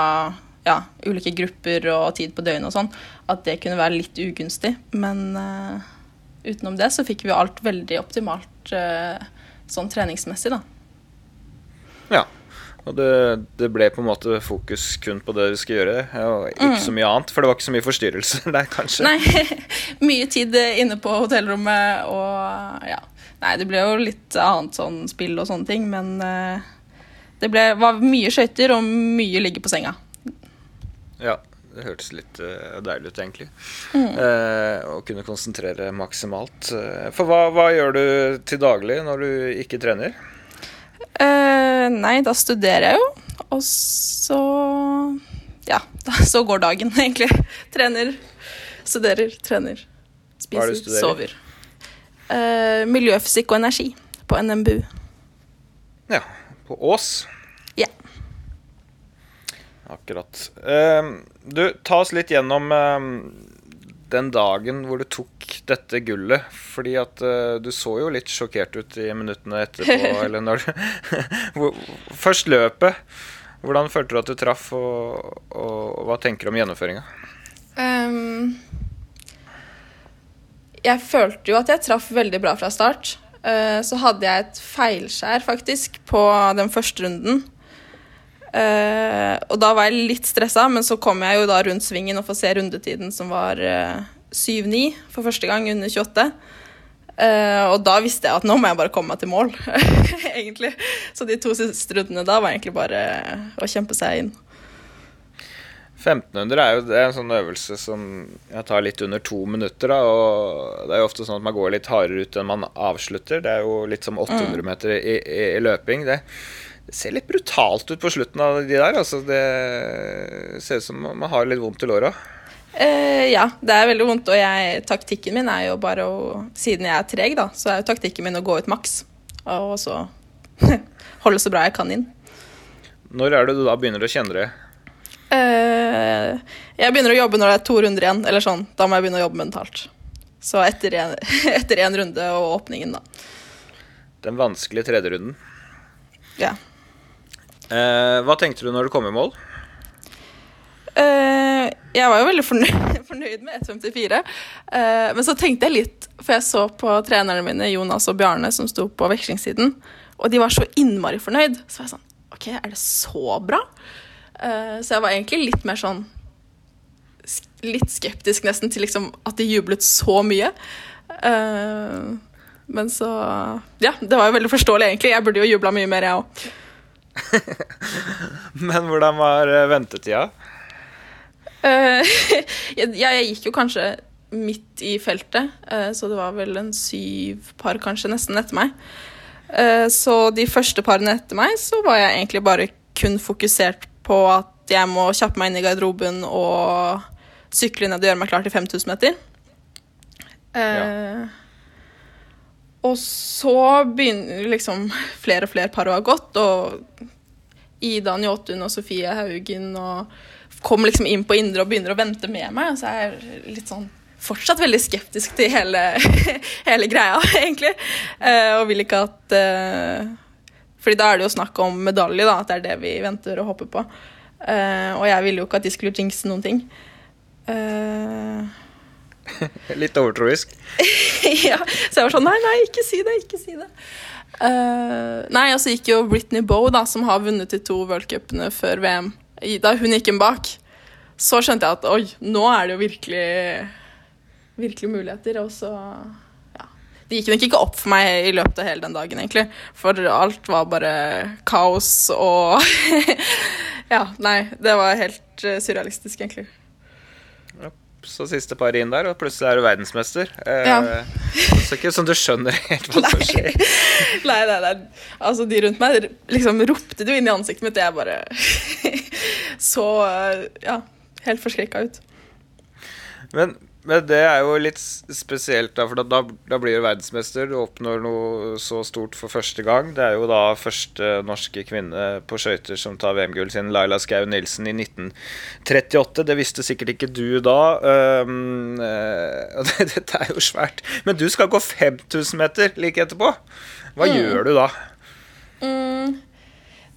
ja, ulike grupper og tid på døgnet og sånn, at det kunne være litt ugunstig. Men uh, utenom det så fikk vi alt veldig optimalt uh, sånn treningsmessig, da. Ja. Og det, det, ble på en måte fokus kun på det vi skulle gjøre, og ikke mm. så mye annet. For det var ikke så mye forstyrrelser der, kanskje? Nei. mye tid inne på hotellrommet og ja. Nei, det ble jo litt annet sånn spill og sånne ting, men uh, det ble, var mye skøyter og mye ligge på senga. Ja, det hørtes litt uh, deilig ut, egentlig. Mm. Uh, å kunne konsentrere maksimalt. Uh, for hva, hva, gjør du til daglig når du ikke trener? nei, da studerer jeg jo. Og så Ja, da, så går dagen, egentlig. Trener, studerer, trener. Spiser, sover. miljøfysikk og energi på NMBU. Ja. På Ås. Akkurat. Uh, du, ta oss litt gjennom uh, den dagen hvor du tok dette gullet. Fordi at uh, du så jo litt sjokkert ut i minuttene etterpå. eller når Først løpet. Hvordan følte du at du traff, og, og hva tenker du om gjennomføringa? Um, jeg følte jo at jeg traff veldig bra fra start. Uh, så hadde jeg et feilskjær, faktisk, på den første runden. Uh, og da var jeg litt stressa, men så kom jeg jo da rundt svingen og får se rundetiden som var uh, eh, 7-9 for første gang under 28. Uh, eh, og da visste jeg at nå må jeg bare komme meg til mål, egentlig. Så de to siste rundene da var egentlig bare å kjempe seg inn. 1500 er jo er en sånn øvelse som jeg tar litt under to minutter. Da, og Det er jo ofte sånn at man går litt hardere ut enn man avslutter. Det er jo litt som 800 mm. meter i, i, i løping. Det, det ser litt brutalt ut på slutten av de der. Altså, det ser ut som man har litt vondt i låra. Uh, ja, det er veldig vondt. Og jeg, taktikken min er jo bare å Siden jeg er treg, da, så er jo taktikken min å gå ut maks. Og så holde så bra jeg kan inn. Når er det du da begynner å kjenne det? Uh, jeg begynner å jobbe når det er to runder igjen. Eller sånn. Da må jeg begynne å jobbe mentalt. Så etter en, etter en runde og åpningen, da. Den vanskelige tredje runden? Ja. Eh, hva tenkte du når du kom i mål? Eh, jeg var jo veldig fornøyd, med 1,54. Eh, men så tenkte jeg litt, for jeg så på trenerne mine, Jonas og Bjarne, som sto på vekslingssiden, og de var så innmari fornøyd. Så var jeg sånn OK, er det så bra? Eh, så jeg var egentlig litt mer sånn Litt skeptisk nesten til liksom at de jublet så mye. Eh, men så Ja, det var jo veldig forståelig, egentlig. Jeg burde jo jubla mye mer, jeg òg. Men hvordan var eh, ventetida? Uh, ja, jeg gikk jo kanskje midt i feltet, uh, så det var vel en syv par kanskje nesten etter meg. Uh, så de første parene etter meg så var jeg egentlig bare kun fokusert på at jeg må kjappe meg inn i garderoben og sykle ned og gjøre meg klar til 5000 meter. Ja. Og så begynner liksom flere og flere par å ha gått, og Ida Njåtun og Sofie Haugen og kommer liksom inn på indre og begynner å vente med meg. Så er jeg litt sånn fortsatt veldig skeptisk til hele, hele greia, egentlig. Eh, og vil ikke at eh, fordi da er det jo snakk om medalje, da, at det er det vi venter og håper på. Eh, og jeg ville jo ikke at de skulle jinxe noen ting. Uh, Litt overtroisk? ja. Så jeg var sånn Nei, nei, ikke si det, ikke si det. Uh, nei, og så gikk jo Britney Boe, da, som har vunnet de to worldcupene før VM. Da hun gikk inn bak, så skjønte jeg at oi, nå er det jo virkelig virkelig muligheter. Og så ja. Det gikk nok ikke opp for meg i løpet av hele den dagen, egentlig. For alt var bare kaos og Ja, nei. Det var helt uh, surrealistisk, egentlig så siste par inn der, og plutselig er du verdensmester. Eh, ja. så ikke sånn du skjønner helt hva som skjer. nei, nei, nei. Altså, de rundt meg liksom ropte jo inn i ansiktet mitt, og jeg bare så ja, helt forskrekka ut. Men Men det er jo litt spesielt, da, for da, da blir du verdensmester. Du oppnår noe så stort for første gang. Det er jo da første norske kvinne på skøyter som tar VM-gull sin, Laila Skau Nilsen i 1938. Det visste sikkert ikke du da. Um, uh, dette er jo svært. Men du skal gå 5000 meter like etterpå. Hva mm. gjør du da? Mm.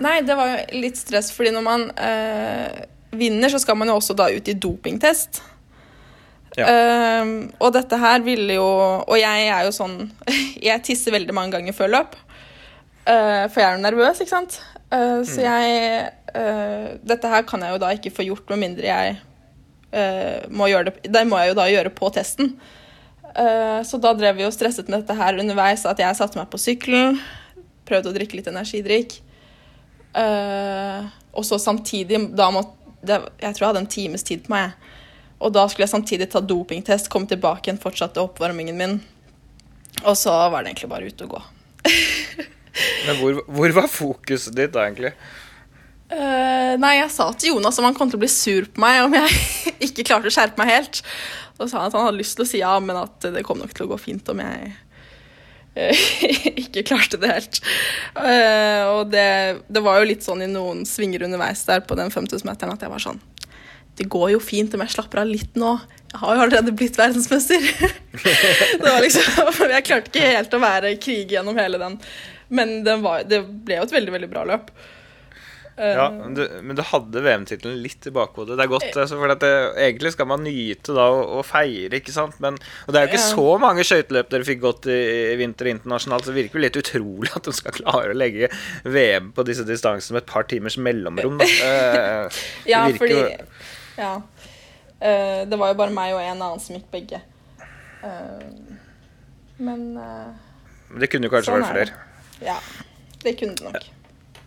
Nei, det var jo litt stress, fordi når man uh, vinner, så skal man jo også da ut i dopingtest. Ja. Uh, og dette her ville jo Og jeg er jo sånn Jeg tisser veldig mange ganger før løp. Uh, for jeg er jo nervøs, ikke sant. Uh, mm. Så jeg Dette her kan jeg jo da ikke få gjort med mindre jeg må gjøre det Det må jeg jo da gjøre på testen. så da drev vi og stresset med dette her underveis. At jeg satte meg på sykkelen, prøvde å drikke litt energidrikk. og så samtidig da måtte det, Jeg tror jeg hadde en times tid på meg. Og da skulle jeg samtidig ta dopingtest, komme tilbake igjen, fortsette oppvarmingen min. Og så var det egentlig bare ute og gå. Men hvor, hvor, var fokuset ditt da, egentlig? Uh, nei, jeg sa til Jonas om han kom til å bli sur på meg om jeg ikke klarte å skjerpe meg helt. Da sa han at han hadde lyst til å si ja, men at det kom nok til å gå fint om jeg uh, ikke klarte det helt. Uh, og det, det, var jo litt sånn i noen svinger underveis der på den 5000-meteren at jeg var sånn det går jo fint om jeg slapper av litt nå. Jeg har jo allerede blitt verdensmester. det var liksom, jeg klarte ikke helt å være krig gjennom hele den. Men det, var, det ble jo et veldig, veldig bra løp. Ja, men du, men du hadde VM-tittelen litt i bakhodet. Det er godt, altså, for det, egentlig skal man nyte da og, og, feire, ikke sant. Men, og det er jo ikke ja. så mange skøyteløp dere fikk gått i, i vinter internasjonalt, så det virker jo litt utrolig at de skal klare å legge VM på disse distansene med et par timers mellomrom. Da. Eh, ja, fordi ja. Uh, det var jo bare meg og en annen som gikk begge. Uh, men uh, Det kunne jo kanskje sånn vært flere. Ja, det kunne det nok.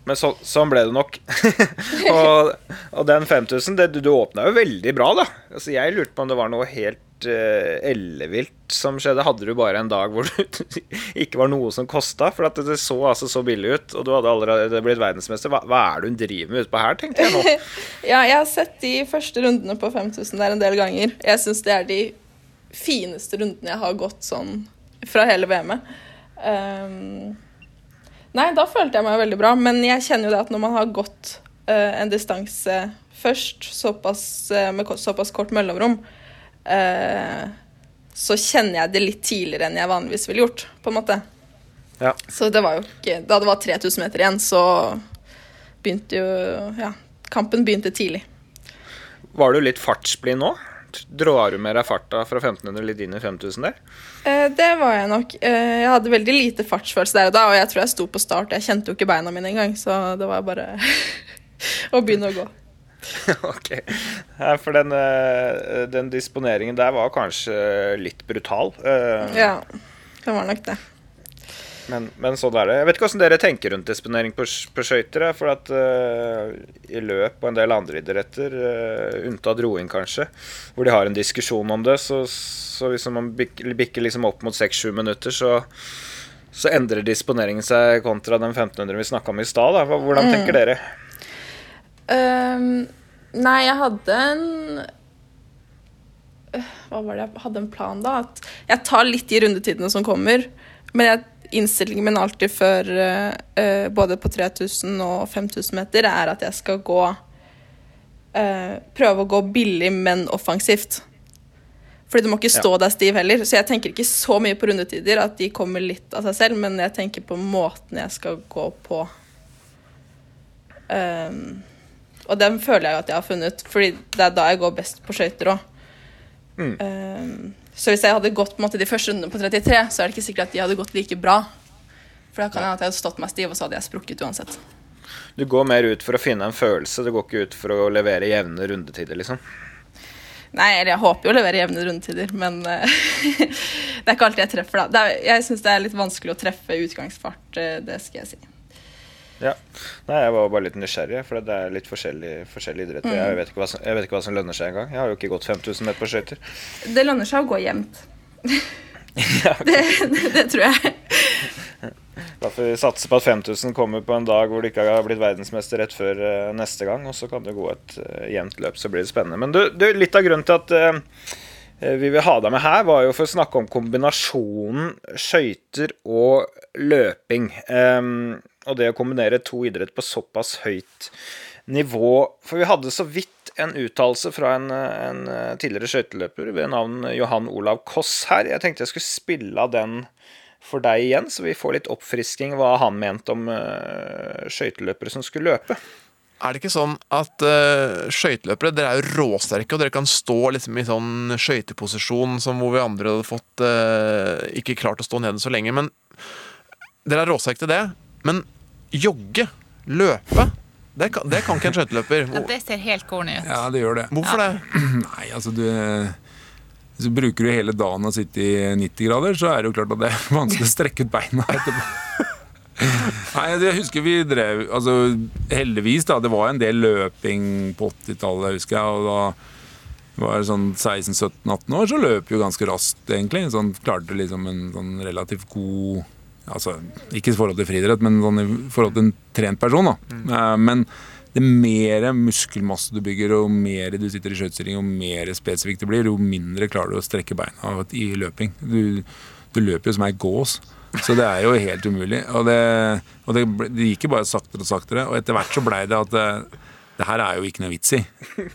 Men så, sånn ble det nok. og, og, den 5000, det, du, du åpna jo veldig bra, da. Altså, jeg lurte på om det var noe helt uh, ellevilt som skjedde. Hadde du bare en dag hvor det ikke var noe som kosta? For det så altså så billig ut, og du hadde allerede blitt verdensmester. Hva, hva er det hun driver med utpå her, tenkte jeg nå. ja, jeg har sett de første rundene på 5000 der en del ganger. Jeg syns det er de fineste rundene jeg har gått sånn fra hele VM-et. Um, nei, da følte jeg meg veldig bra, men jeg kjenner jo det at når man har gått uh, en distanse først, såpass, uh, med såpass kort mellomrom, eh, så kjenner jeg det litt tidligere enn jeg vanligvis ville gjort, på en måte. Ja. Så det var jo ikke Da det var 3000 meter igjen, så begynte jo Ja, kampen begynte tidlig. Var du litt fartsblid nå? Drar du med deg farta fra 1500 litt inn i 5000 der? Eh, det var jeg nok. Eh, jeg hadde veldig lite fartsfølelse der og da, og jeg tror jeg sto på start. Jeg kjente jo ikke beina mine engang, så det var bare å begynne å gå. ok. For den, eh, den, disponeringen der var kanskje litt brutal. Eh, ja, det var nok det. Men, men sånn er det. Jeg vet ikke hvordan dere tenker rundt disponering på, på skøyter. For at uh, i løp og en del andre idretter, uh, unntatt roing kanskje, hvor de har en diskusjon om det, så, så hvis man bikker, bikker liksom opp mot 6-7 minutter, så, så endrer disponeringen seg kontra den 1500 vi snakka om i stad. Hvordan mm. tenker dere? Um, nei, jeg hadde en øh, Hva var det jeg hadde en plan, da? At jeg tar litt de rundetidene som kommer. Men jeg, innstillingen min alltid før uh, både på 3000 og 5000 meter er at jeg skal gå uh, Prøve å gå billig, men offensivt. Fordi du må ikke stå ja. der stiv heller. Så jeg tenker ikke så mye på rundetider, at de kommer litt av seg selv, men jeg tenker på måten jeg skal gå på. Um, og den føler jeg jo at jeg har funnet, fordi det er da jeg går best på skøyter òg. Mm. Um, så hvis jeg hadde gått på en måte, de første rundene på 33, så er det ikke sikkert at de hadde gått like bra. For da kan hende at jeg hadde stått meg stiv, og så hadde jeg sprukket uansett. Du går mer ut for å finne en følelse, du går ikke ut for å levere jevne rundetider, liksom? Nei, eller jeg håper jo å levere jevne rundetider, men uh, det er ikke alltid jeg treffer, da. Er, jeg syns det er litt vanskelig å treffe utgangsfart, uh, det skal jeg si. Ja. Nei, jeg var bare litt nysgjerrig, for det er litt forskjellige, forskjellig idretter. Mm. Jeg, vet som, jeg, vet ikke hva som lønner seg engang. Jeg har jo ikke gått 5000 meter på skøyter. Det lønner seg å gå jevnt. ja, okay. det, det, det, tror jeg. Da får vi satse på at 5000 kommer på en dag hvor du ikke har blitt verdensmester rett før uh, neste gang, og så kan det gå et uh, jevnt løp, så blir det spennende. Men du, du, litt av grunnen til at uh, vi vil ha deg med her, var jo for å snakke om kombinasjonen skøyter og løping. Um, og det å kombinere to idrett på såpass høyt nivå. For vi hadde så vidt en uttalelse fra en, en tidligere skøyteløper ved navn Johan Olav Koss her. Jeg tenkte jeg skulle spille av den for deg igjen, så vi får litt oppfrisking hva han mente om uh, skøyteløpere som skulle løpe. Er det ikke sånn at uh, skøyteløpere Dere er jo råsterke, og dere kan stå liksom i sånn skøyteposisjon som hvor vi andre hadde fått uh, ikke klart å stå nede så lenge. Men dere er råsterke til det. Men jogge, løpe det kan, det kan ikke en skøyteløper. Ja, det ser helt corny ut. Ja, det gjør det. Hvorfor det? Nei, altså du så bruker du hele dagen å sitte i 90 grader, så er det jo klart at det er vanskelig å strekke ut beina etterpå. Nei, jeg husker vi drev altså Heldigvis, da. Det var en del løping på 80-tallet, husker jeg. Og da var det sånn 16-17-18 år, så løp jo ganske raskt, egentlig. Sånn klarte liksom en sånn relativt god Altså ikke i forhold til friidrett, men sånn i forhold til en trent person, da. Mm. Eh, men det mer muskelmasse du bygger, og mer du sitter i skøytestilling, og mer spesifikt det blir, jo mindre klarer du å strekke beina i løping. Du, du løper jo som ei gås. Så det er jo helt umulig. Og det, og det, det gikk jo bare saktere og saktere. Og etter hvert så blei det at det, det, her er jo ikke noe vits i.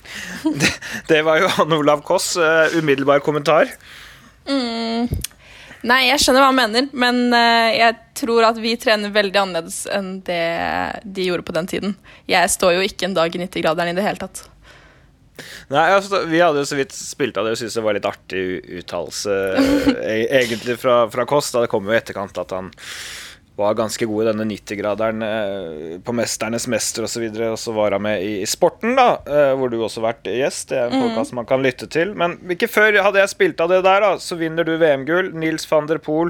det, det var jo Anne Olav Koss. Uh, umiddelbar kommentar. Mm. Nei, jeg skjønner hva han mener, men uh, jeg tror at vi trener veldig annerledes enn det de gjorde på den tiden. Jeg står jo ikke en dag i 90-graderen i det hele tatt. Nei, altså, Vi hadde jo så vidt spilt av det og syntes det var litt artig uttalelse e, egentlig fra, fra Kåss. Det kom jo i etterkant at han var ganske god i denne 90-graderen eh, på 'Mesternes mester' osv. Og, og så var han med i, i Sporten, da, eh, hvor du også har vært gjest. Det er en mm. podkast man kan lytte til. Men ikke før hadde jeg spilt av det der, da, så vinner du VM-gull. Nils van der Poel,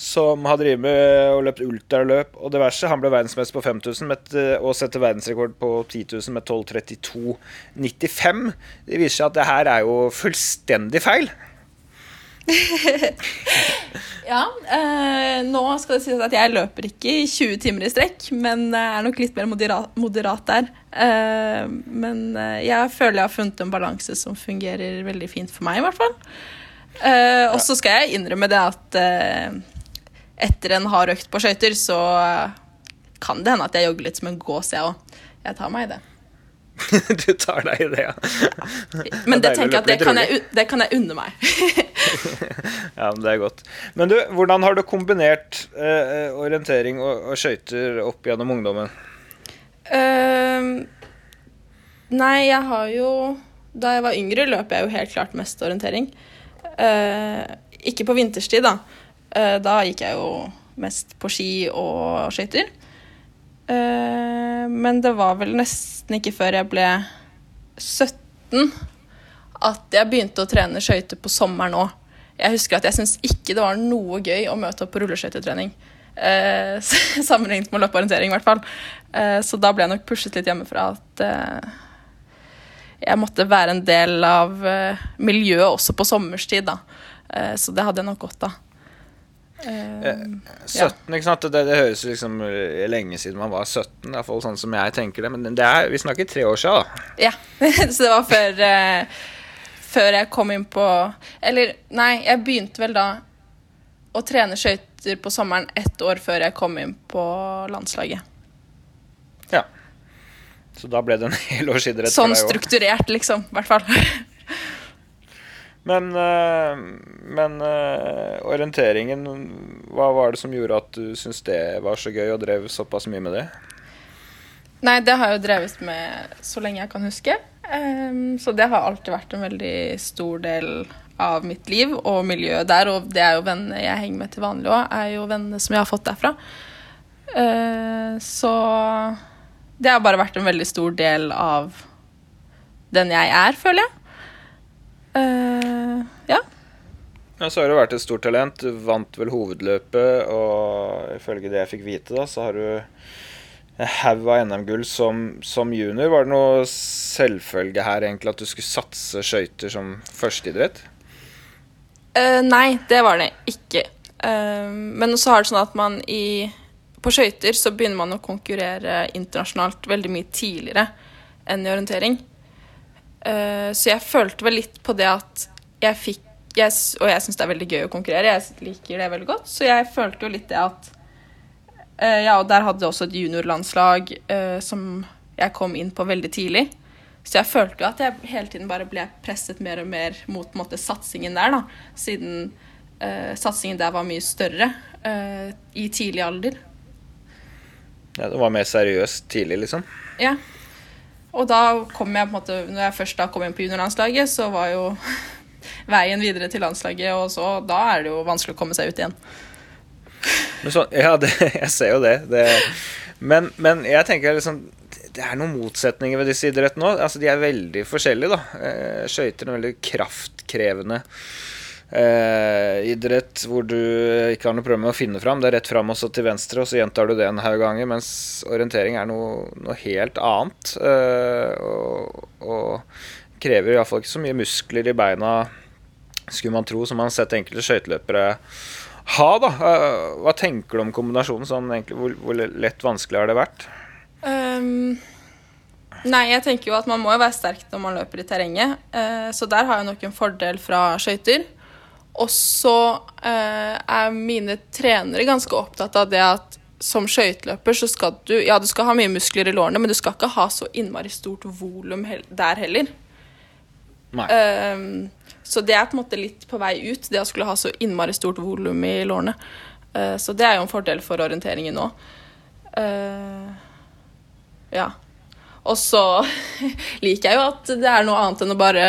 som har drevet med og løpt ultraløp og diverse. Han ble verdensmester på 5000 med, eh, og setter verdensrekord på 10 000 med 12.32,95. Det viser seg at det her er jo fullstendig feil. ja. Eh, nå skal det sies at jeg løper ikke i 20 timer i strekk, men er nok litt mer moderat, moderat der. Eh, men eh, jeg føler jeg har funnet en balanse som fungerer veldig fint for meg, i hvert fall. Eh, og så skal jeg innrømme det at eh, etter en hard økt på skøyter, så kan det hende at jeg jogger litt som en gås, jeg òg. Jeg tar meg i det. du tar deg i det, ja. Men det, det tenker jeg at det kan jeg, det kan jeg unne meg. ja, men det er godt. Men du, hvordan har du kombinert eh, orientering og, og skøyter opp gjennom ungdommen? Uh, nei, jeg har jo Da jeg var yngre, løp jeg jo helt klart mest orientering. Uh, ikke på vinterstid, da. Uh, da gikk jeg jo mest på ski og skøyter. Eh, men det var vel nesten ikke før jeg ble 17 at jeg begynte å trene skøyter på sommeren òg. Jeg husker at jeg syntes ikke det var noe gøy å møte opp på rulleskøytetrening. Eh, sammenlignet med løpeorientering, i hvert fall. Eh, så da ble jeg nok pushet litt hjemmefra at jeg måtte være en del av miljøet også på sommerstid, da. Så det hadde jeg nok godt av. 17, ja. ikke sant? Det, det, høres liksom lenge siden man var 17, i hvert fall sånn som jeg tenker det. Men det er, vi snakker tre år siden, da. Ja. Så det var før, uh, før jeg kom inn på Eller nei, jeg begynte vel da å trene skøyter på sommeren ett år før jeg kom inn på landslaget. Ja. Så da ble det en hel år sånn for deg òg. Sånn strukturert, liksom. I hvert fall. Men, eh, men uh, orienteringen, hva var det som gjorde at du syntes det var så gøy, og drev såpass mye med det? Nei, det har jeg jo drevet med så lenge jeg kan huske. Um, så det har alltid vært en veldig stor del av mitt liv og miljøet der. Og det er jo vennene jeg henger med til vanlig òg, er jo vennene som jeg har fått derfra. Uh, så det har bare vært en veldig stor del av den jeg er, føler jeg. Uh, ja. Ja. Så har du vært et stort talent. Du vant vel hovedløpet, og ifølge det jeg fikk vite, da, så har du en haug av NM-gull som, som, junior. Var det noe selvfølge her egentlig at du skulle satse skøyter som førsteidrett? Uh, nei, det var det ikke. Uh, men så har det sånn at man i På skøyter så begynner man å konkurrere internasjonalt veldig mye tidligere enn i orientering. Uh, så jeg følte vel litt på det at jeg fikk jeg, Og jeg syns det er veldig gøy å konkurrere. Jeg liker det veldig godt. Så jeg følte jo litt det at uh, Ja, og der hadde jeg også et juniorlandslag uh, som jeg kom inn på veldig tidlig. Så jeg følte jo at jeg hele tiden bare ble presset mer og mer mot måte, satsingen der, da. Siden uh, satsingen der var mye større i tidlig alder. Ja, det var mer seriøst tidlig, liksom. Ja. Og da kom jeg på en måte Når jeg først da kom inn på juniorlandslaget, så var jo veien videre til landslaget, og så da er det jo vanskelig å komme seg ut igjen. Sånn, ja, det, jeg ser jo det. det men, men jeg tenker liksom Det er noen motsetninger ved disse idrettene òg. Altså, de er veldig forskjellige, da. Eh, Skøyter er veldig kraftkrevende eh, idrett hvor du ikke har noe problem med å finne fram. Det er rett fram og så til venstre, og så gjentar du det en haug ganger. Mens orientering er noe, noe helt annet. Eh, og, og krever iallfall ikke så mye muskler i beina, skulle man tro, som man har sett enkelte skøyteløpere ha, da. Eh, Hva tenker du om kombinasjonen? Sånn, egentlig, hvor, hvor lett vanskelig har det vært? Um, nei, jeg tenker jo at man må jo være sterk når man løper i terrenget. Uh, så der har jeg nok en fordel fra skøyter. Og så uh, er mine trenere ganske opptatt av det at som skøyteløper så skal du Ja, du skal ha mye muskler i lårene, men du skal ikke ha så innmari stort volum der heller. Ehm, så det er på en måte litt på vei ut, det å skulle ha så innmari stort volum i lårene. Uh, så det er jo en fordel for orienteringen nå. Uh, ja. Og så liker jeg jo at det er noe annet enn å bare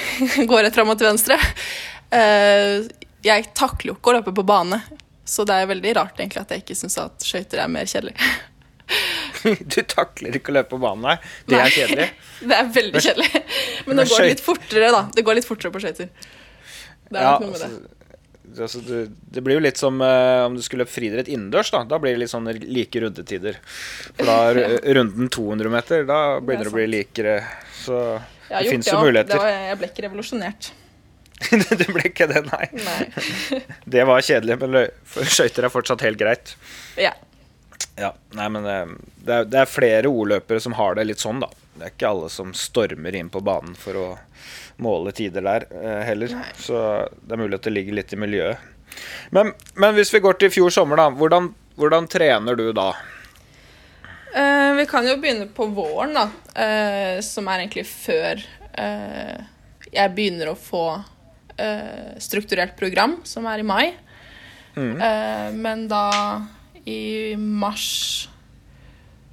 gå rett fram og til venstre. Uh, jeg takler jo ikke å løpe på bane, så det er veldig rart egentlig at jeg ikke syns at skøyter er mer kjedelig. Du takler ikke å løpe på banen, nei. Det er kjedelig. Det er veldig kjedelig. Men nå det går det litt fortere, da. Det går litt fortere på skøyter. Det er Ja, noe med det. altså, altså, du, det blir jo litt som uh, om du skulle løpe friidrett innendørs. Da Da blir det litt sånn like rundetider. For da runden 200 meter, da begynner det å bli likere. Så det fins jo muligheter. Det var, jeg ble ikke revolusjonert. du ble ikke det, nei. Nei. Det var kjedelig, men skøyter er fortsatt helt greit. Ja. Ja, nei, men eh, det er, det er flere ordløpere som har det litt sånn, da. Det er ikke alle som stormer inn på banen for å måle tider der eh, heller. Så det er mulig at det ligger litt i miljøet. Men, men hvis vi går til i fjor sommer, da. Hvordan, hvordan trener du da? Eh, vi kan jo begynne på våren, da. eh, som er egentlig før eh, jeg begynner å få eh, strukturert program, som er i mai. Eh, men da i mars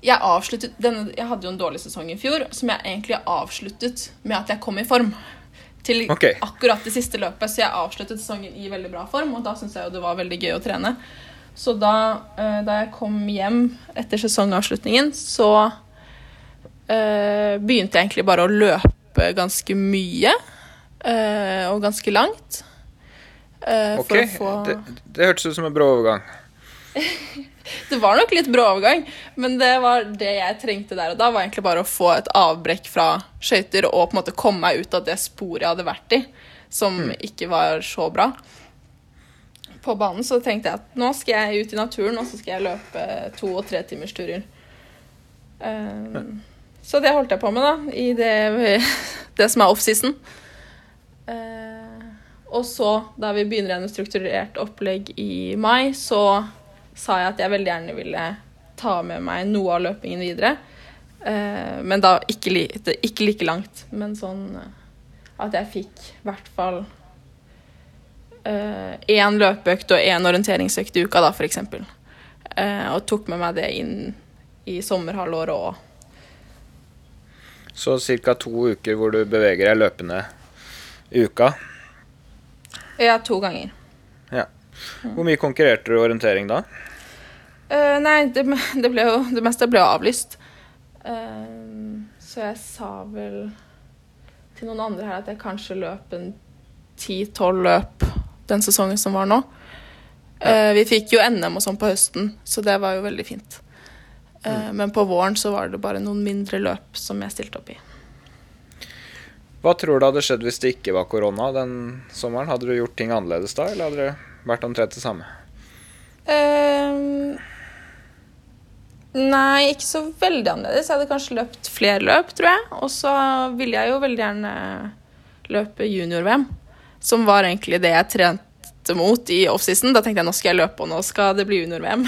jeg, avsluttet denne, jeg hadde jo en dårlig sesong i fjor, som jeg egentlig avsluttet med at jeg kom i form. Til okay. akkurat det siste løpet, så jeg avsluttet sesongen i veldig bra form. Og da syntes jeg jo det var veldig gøy å trene. Så da, eh, da jeg kom hjem etter sesongavslutningen, så øh, begynte jeg egentlig bare å løpe ganske mye. Øh, og ganske langt. Øh, Ok, få det, det hørtes ut som en brå overgang. Det var nok litt brå overgang, men det var det jeg trengte der og da. var egentlig bare å få et avbrekk fra skøyter og på en måte komme meg ut av det sporet jeg hadde vært i, som ikke var så bra. På banen så tenkte jeg at nå skal jeg ut i naturen og så skal jeg løpe to- og tretimersturer. Um, så det holdt jeg på med, da, i det, det som er offseason. Uh, og så, da vi begynner igjen med strukturert opplegg i mai, så sa jeg at jeg veldig gjerne ville ta med meg noe av løpingen videre. Eh, men da ikke, ikke like langt, men sånn eh, at jeg fikk i hvert fall én løpeøkt og én orienteringsøkt i uka, da. Eh, og tok med meg det inn i sommerhalvåret òg. Så ca. to uker hvor du beveger deg løpende i uka. Ja, to ganger. Ja. Hvor mye konkurrerte du i orientering da? Uh, nei, det, det, ble jo, det meste ble avlyst. Uh, så jeg sa vel til noen andre her at jeg kanskje løp en ti-tolv løp den sesongen som var nå. Eh, vi fikk jo NM og sånn på høsten, så det var jo veldig fint. Mm. Men på våren så var det bare noen mindre løp som jeg stilte opp i. Hva tror du hadde skjedd hvis det ikke var korona den sommeren? Hadde du gjort ting annerledes da, eller hadde det vært omtrent det samme? Um, nei, ikke så veldig annerledes. Jeg hadde kanskje løpt flere løp, tror jeg. Og så ville jeg jo veldig gjerne løpe junior-VM. som var egentlig det jeg trente mot i offseason. Da tenkte jeg nå skal jeg løpe, og nå skal det bli junior-VM.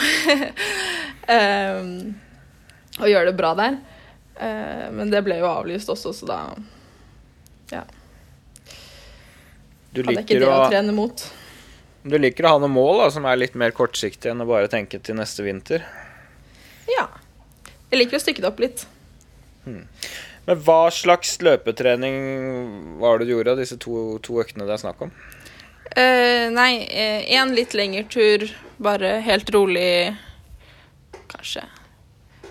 um, og gjøre det bra der. Uh, men det ble jo avlyst også, så da ja. Du hadde ikke liker, det å å, trene mot. Du liker å ha noen mål da, som er litt mer kortsiktige enn å bare tenke til neste vinter. Ja. Jeg liker å stykke det opp litt. Men hva slags løpetrening var det du gjorde av disse to, to øktene det er snakk om? Uh, nei, én litt lengre tur, bare helt rolig Kanskje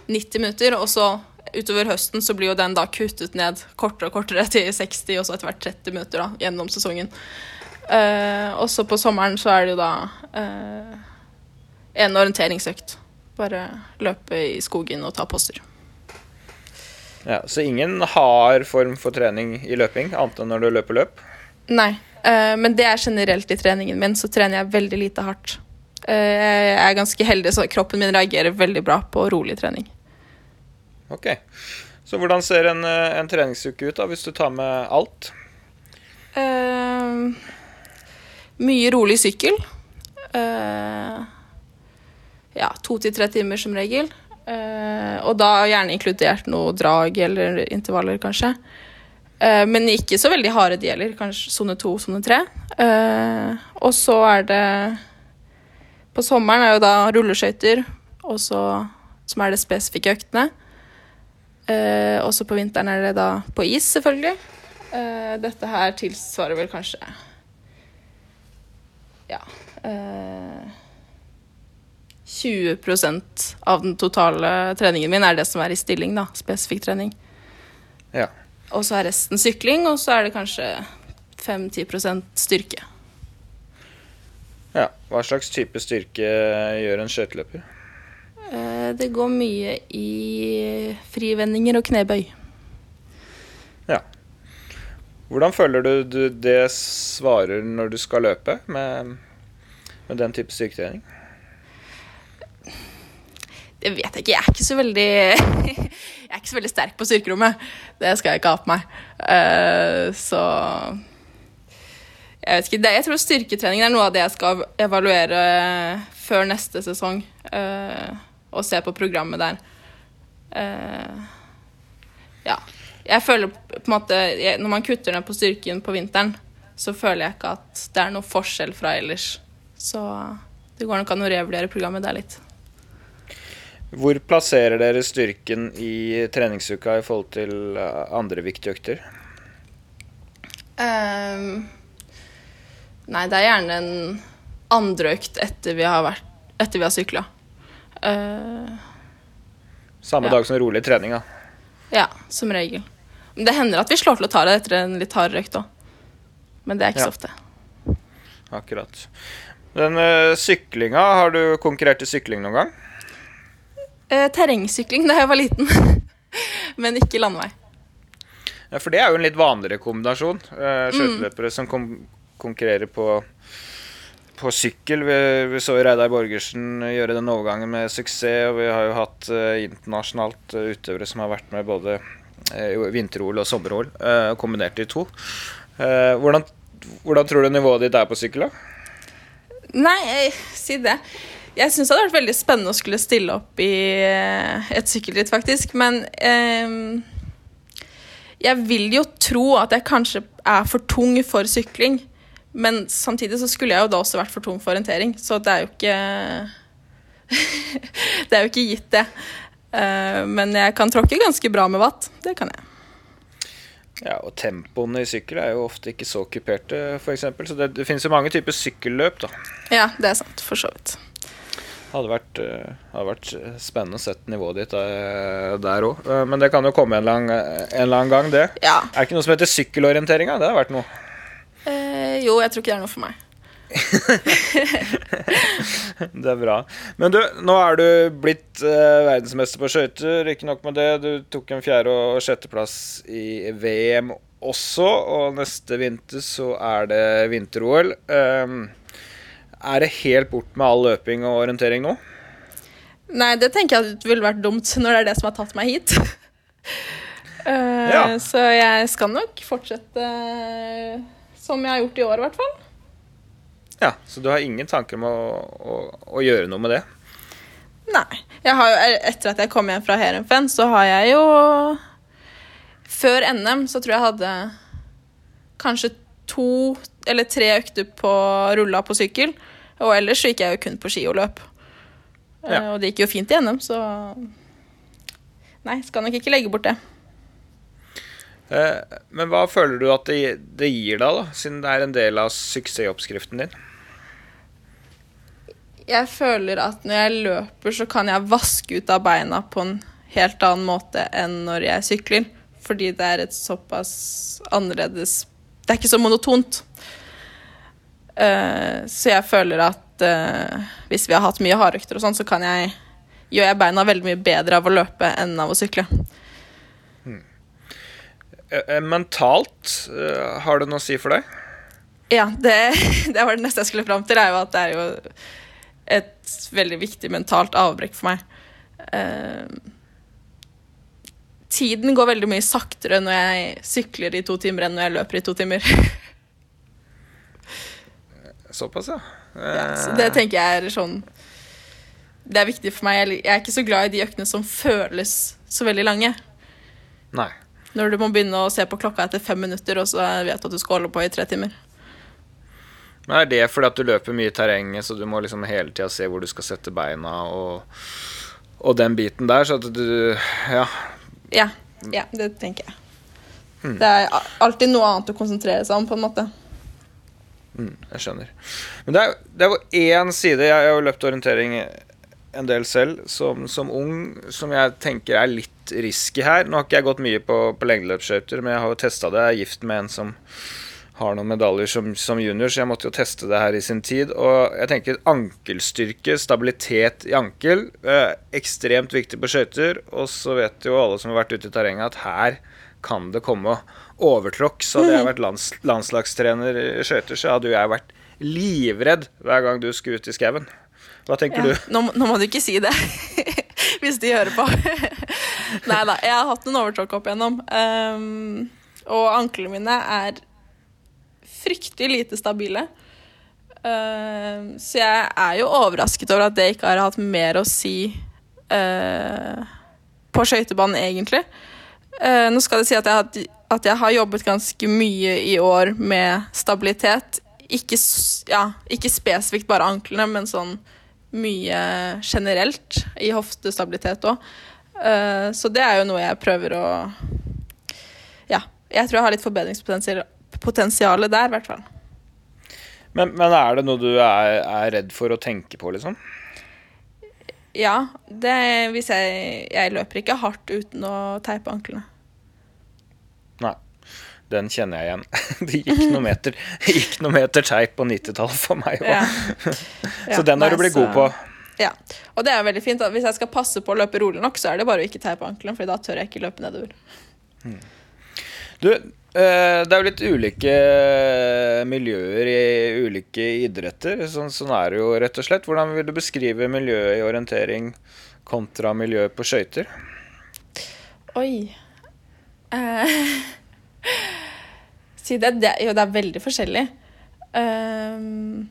90 minutter. Og så utover høsten så blir jo den da kuttet ned kortere og kortere til 60, og så etter hvert 30 minutter da, gjennom sesongen. Eh, og så på sommeren så er det jo da uh, en orienteringsøkt. Bare løpe i skogen og ta poster. Ja, så ingen hard form for trening i løping, annet enn når du løper løp? Nei, uh, men det er generelt i treningen min, så trener jeg veldig lite hardt. Jeg er ganske heldig, så kroppen min reagerer veldig bra på rolig trening. Ok. Så hvordan ser en, en treningsuke ut da, hvis du tar med alt? Eh, mye rolig sykkel. Eh, ja, to til tre timer som regel. Uh, og da gjerne inkludert noe drag eller intervaller, kanskje. Uh, men ikke så veldig harde de heller. Kanskje sone to, sone tre. Og så er det På sommeren er jo da rulleskøyter, som er det spesifikke øktene. Også på vinteren er det da på is, selvfølgelig. Dette her tilsvarer vel kanskje Ja eh, 20% av den totale treningen min er det som er i stilling, da. Spesifikk trening. Ja. Og så er resten sykling, og så er det kanskje 5-10% styrke. ja. Hva slags type styrke gjør en skøyteløper? Eh, det går mye i frivendinger og knebøy. Ja. Hvordan føler du, du det svarer når du skal løpe med, med den type styrketrening? Det vet jeg ikke. Jeg er ikke så veldig Jeg er ikke så veldig sterk på styrkerommet. Det skal jeg ikke ha på meg. Uh, så Jeg vet ikke. Jeg tror styrketrening er noe av det jeg skal evaluere før neste sesong. Uh, og se på programmet der. Uh, ja. Jeg føler på en måte jeg, Når man kutter ned på styrken på vinteren, så føler jeg ikke at det er noe forskjell fra ellers. Så det går nok an å revurdere programmet der litt. Hvor plasserer dere styrken i treningsuka i forhold til eh, andre viktige økter? Um, nei, det er gjerne en andre økt etter vi har, vært, etter vi har sykla. Uh, Samme Ja. dag som rolig trening, da. ja, som regel. Men det hender at vi slår til å ta det etter en litt hard røykt òg. Men det er ikke Ja. så ofte. Akkurat. Den uh, syklinga, har du konkurrert i sykling noen gang? Uh, terrengsykling da jeg var liten. Men ikke landevei. Ja, For det er jo en litt vanligere kombinasjon. Uh, Skøyteløpere som kom konkurrerer på, på sykkel. Vi, vi så Reidar Borgersen gjøre den overgangen med suksess, og vi har jo hatt uh, internasjonalt eh, utøvere som har vært med både vinter-OL og sommer-OL, eh, kombinert de to. Eh, hvordan, hvordan tror du nivået ditt er på sykkel, da? Nei, jeg si det. Jeg syns det hadde vært veldig spennende å skulle stille opp i eh, et sykkelritt, faktisk. Men eh, jeg vil jo tro at jeg kanskje er for tung for sykling. Men samtidig så skulle jeg jo da også vært for tung for orientering, så det er jo ikke Det er jo ikke gitt, det. Eh, men jeg kan tråkke ganske bra med vatt. Det kan jeg. Ja, og tempoene i sykkel er jo ofte ikke så kuperte, f.eks. Så det, det finnes jo mange typer sykkelløp, da. Ja, det er sant, for så vidt. Hadde vært, eh, hadde vært spennende å sette nivået ditt der- òg. Men det kan jo komme en eller, annen, gang, det. Ja. Er det ikke noe som heter sykkelorientering? Det har vært noe. Eh, jo, jeg tror ikke det er noe for meg. Det er bra. Men du, nå er du blitt eh, verdensmester på skøyter. Ikke nok med det, du tok en fjerde- og sjetteplass i VM også. Og neste vinter så er det vinter-OL. Um, er det helt bort med all løping og orientering nå? Nei, det tenker jeg at ville vært dumt når det er det som har tatt meg hit. uh, Ja. Så jeg skal nok fortsette som jeg har gjort i år, i hvert fall. Ja, Så du har ingen tanker om å, å, å gjøre noe med det? Nei. Jeg har jo, etter at jeg kom hjem fra Heerenveen, så har jeg jo Før NM så tror jeg hadde kanskje to eller tre økter på rulla på sykkel. Og ellers så gikk jeg jo kun på ski og løp. Ja. Eh, Og det gikk jo fint i NM, så Nei, skal nok ikke legge bort det. Eh, men hva føler du at det, det gir deg, da, siden det er en del av suksessoppskriften din? Jeg føler at når jeg løper, så kan jeg vaske ut av beina på en helt annen måte enn når jeg sykler. Fordi det er et såpass annerledes Det er ikke så monotont. Uh, så jeg føler at uh, hvis vi har hatt mye hardøkter og sånn, så kan jeg gjør jeg beina veldig mye bedre av å løpe enn av å sykle. Eh, eh, mentalt, har det noe å si for deg? Ja, det, det var det neste jeg skulle fram til, er jo at det er jo et veldig viktig mentalt avbrekk for meg. Eh, tiden går veldig mye saktere når jeg sykler i to timer enn når jeg løper i to timer. Såpass, ja. Ja, Eh, så det tenker jeg er sånn Det er viktig for meg. Jeg er ikke så glad i de øktene som føles så veldig lange. Nei. Når du må begynne å se på klokka etter fem minutter, og så vet du at du skal holde på i tre timer. Men Er det fordi at du løper mye i terrenget, så du må liksom hele tida se hvor du skal sette beina og, og den biten der, så at du Ja. Ja, ja det tenker jeg. Det er alltid noe annet å konsentrere seg om, på en måte. Mm, jeg skjønner. Men det er, det er jo én side Jeg har jo løpt orientering en del selv som, som ung, som jeg tenker er litt risky her. Nå har ikke jeg gått mye på, på lengdeløpsskøyter, men jeg har jo testa det. Jeg er gift med en som har noen medaljer som, som junior, så jeg måtte jo teste det her i sin tid. Og jeg tenker ankelstyrke, stabilitet i ankel, eh, ekstremt viktig på skøyter. Og så vet jo alle som har vært ute i terrenget, at her kan det komme overtråkk. Så hadde jeg vært lands, landslagstrener i skøyter, så hadde jo jeg vært livredd hver gang du skulle ut i skauen. Hva tenker Ja. du? Nå, nå må du ikke si det, hvis de hører på. Nei da, jeg har hatt noen overtråkk opp igjennom. Um, og anklene mine er fryktelig lite stabile. Uh, så jeg er jo overrasket over at det ikke har hatt mer å si uh, på skøytebanen, egentlig. Uh, nå skal det si at jeg, har, at jeg har jobbet ganske mye i år med stabilitet. Ikke, ja, ikke spesifikt bare anklene, men sånn mye generelt i hoftestabilitet òg. så det er jo noe jeg prøver å Ja, jeg tror jeg har litt forbedringspotensial potensialet der, i hvert fall. Men, men er det noe du er, er redd for å tenke på, liksom? Ja, det, hvis jeg, jeg løper ikke hardt uten å teipe anklene. Nei. Den kjenner jeg igjen. Det gikk noen meter, gikk noen meter teip på 90-tallet for meg òg. Ja. Så den har du blitt god på. Ja, og det er veldig fint. Hvis jeg skal passe på å løpe rolig nok, så er det bare å ikke teipe anklene, for da tør jeg ikke løpe nedover. Du, eh, det er jo litt ulike miljøer i ulike idretter. Sånn, sånn er det jo, rett og slett. Hvordan vil du beskrive miljøet i orientering kontra miljøet på skøyter? Oi. Eh, det, det. Jo, det er veldig forskjellig. Ehm,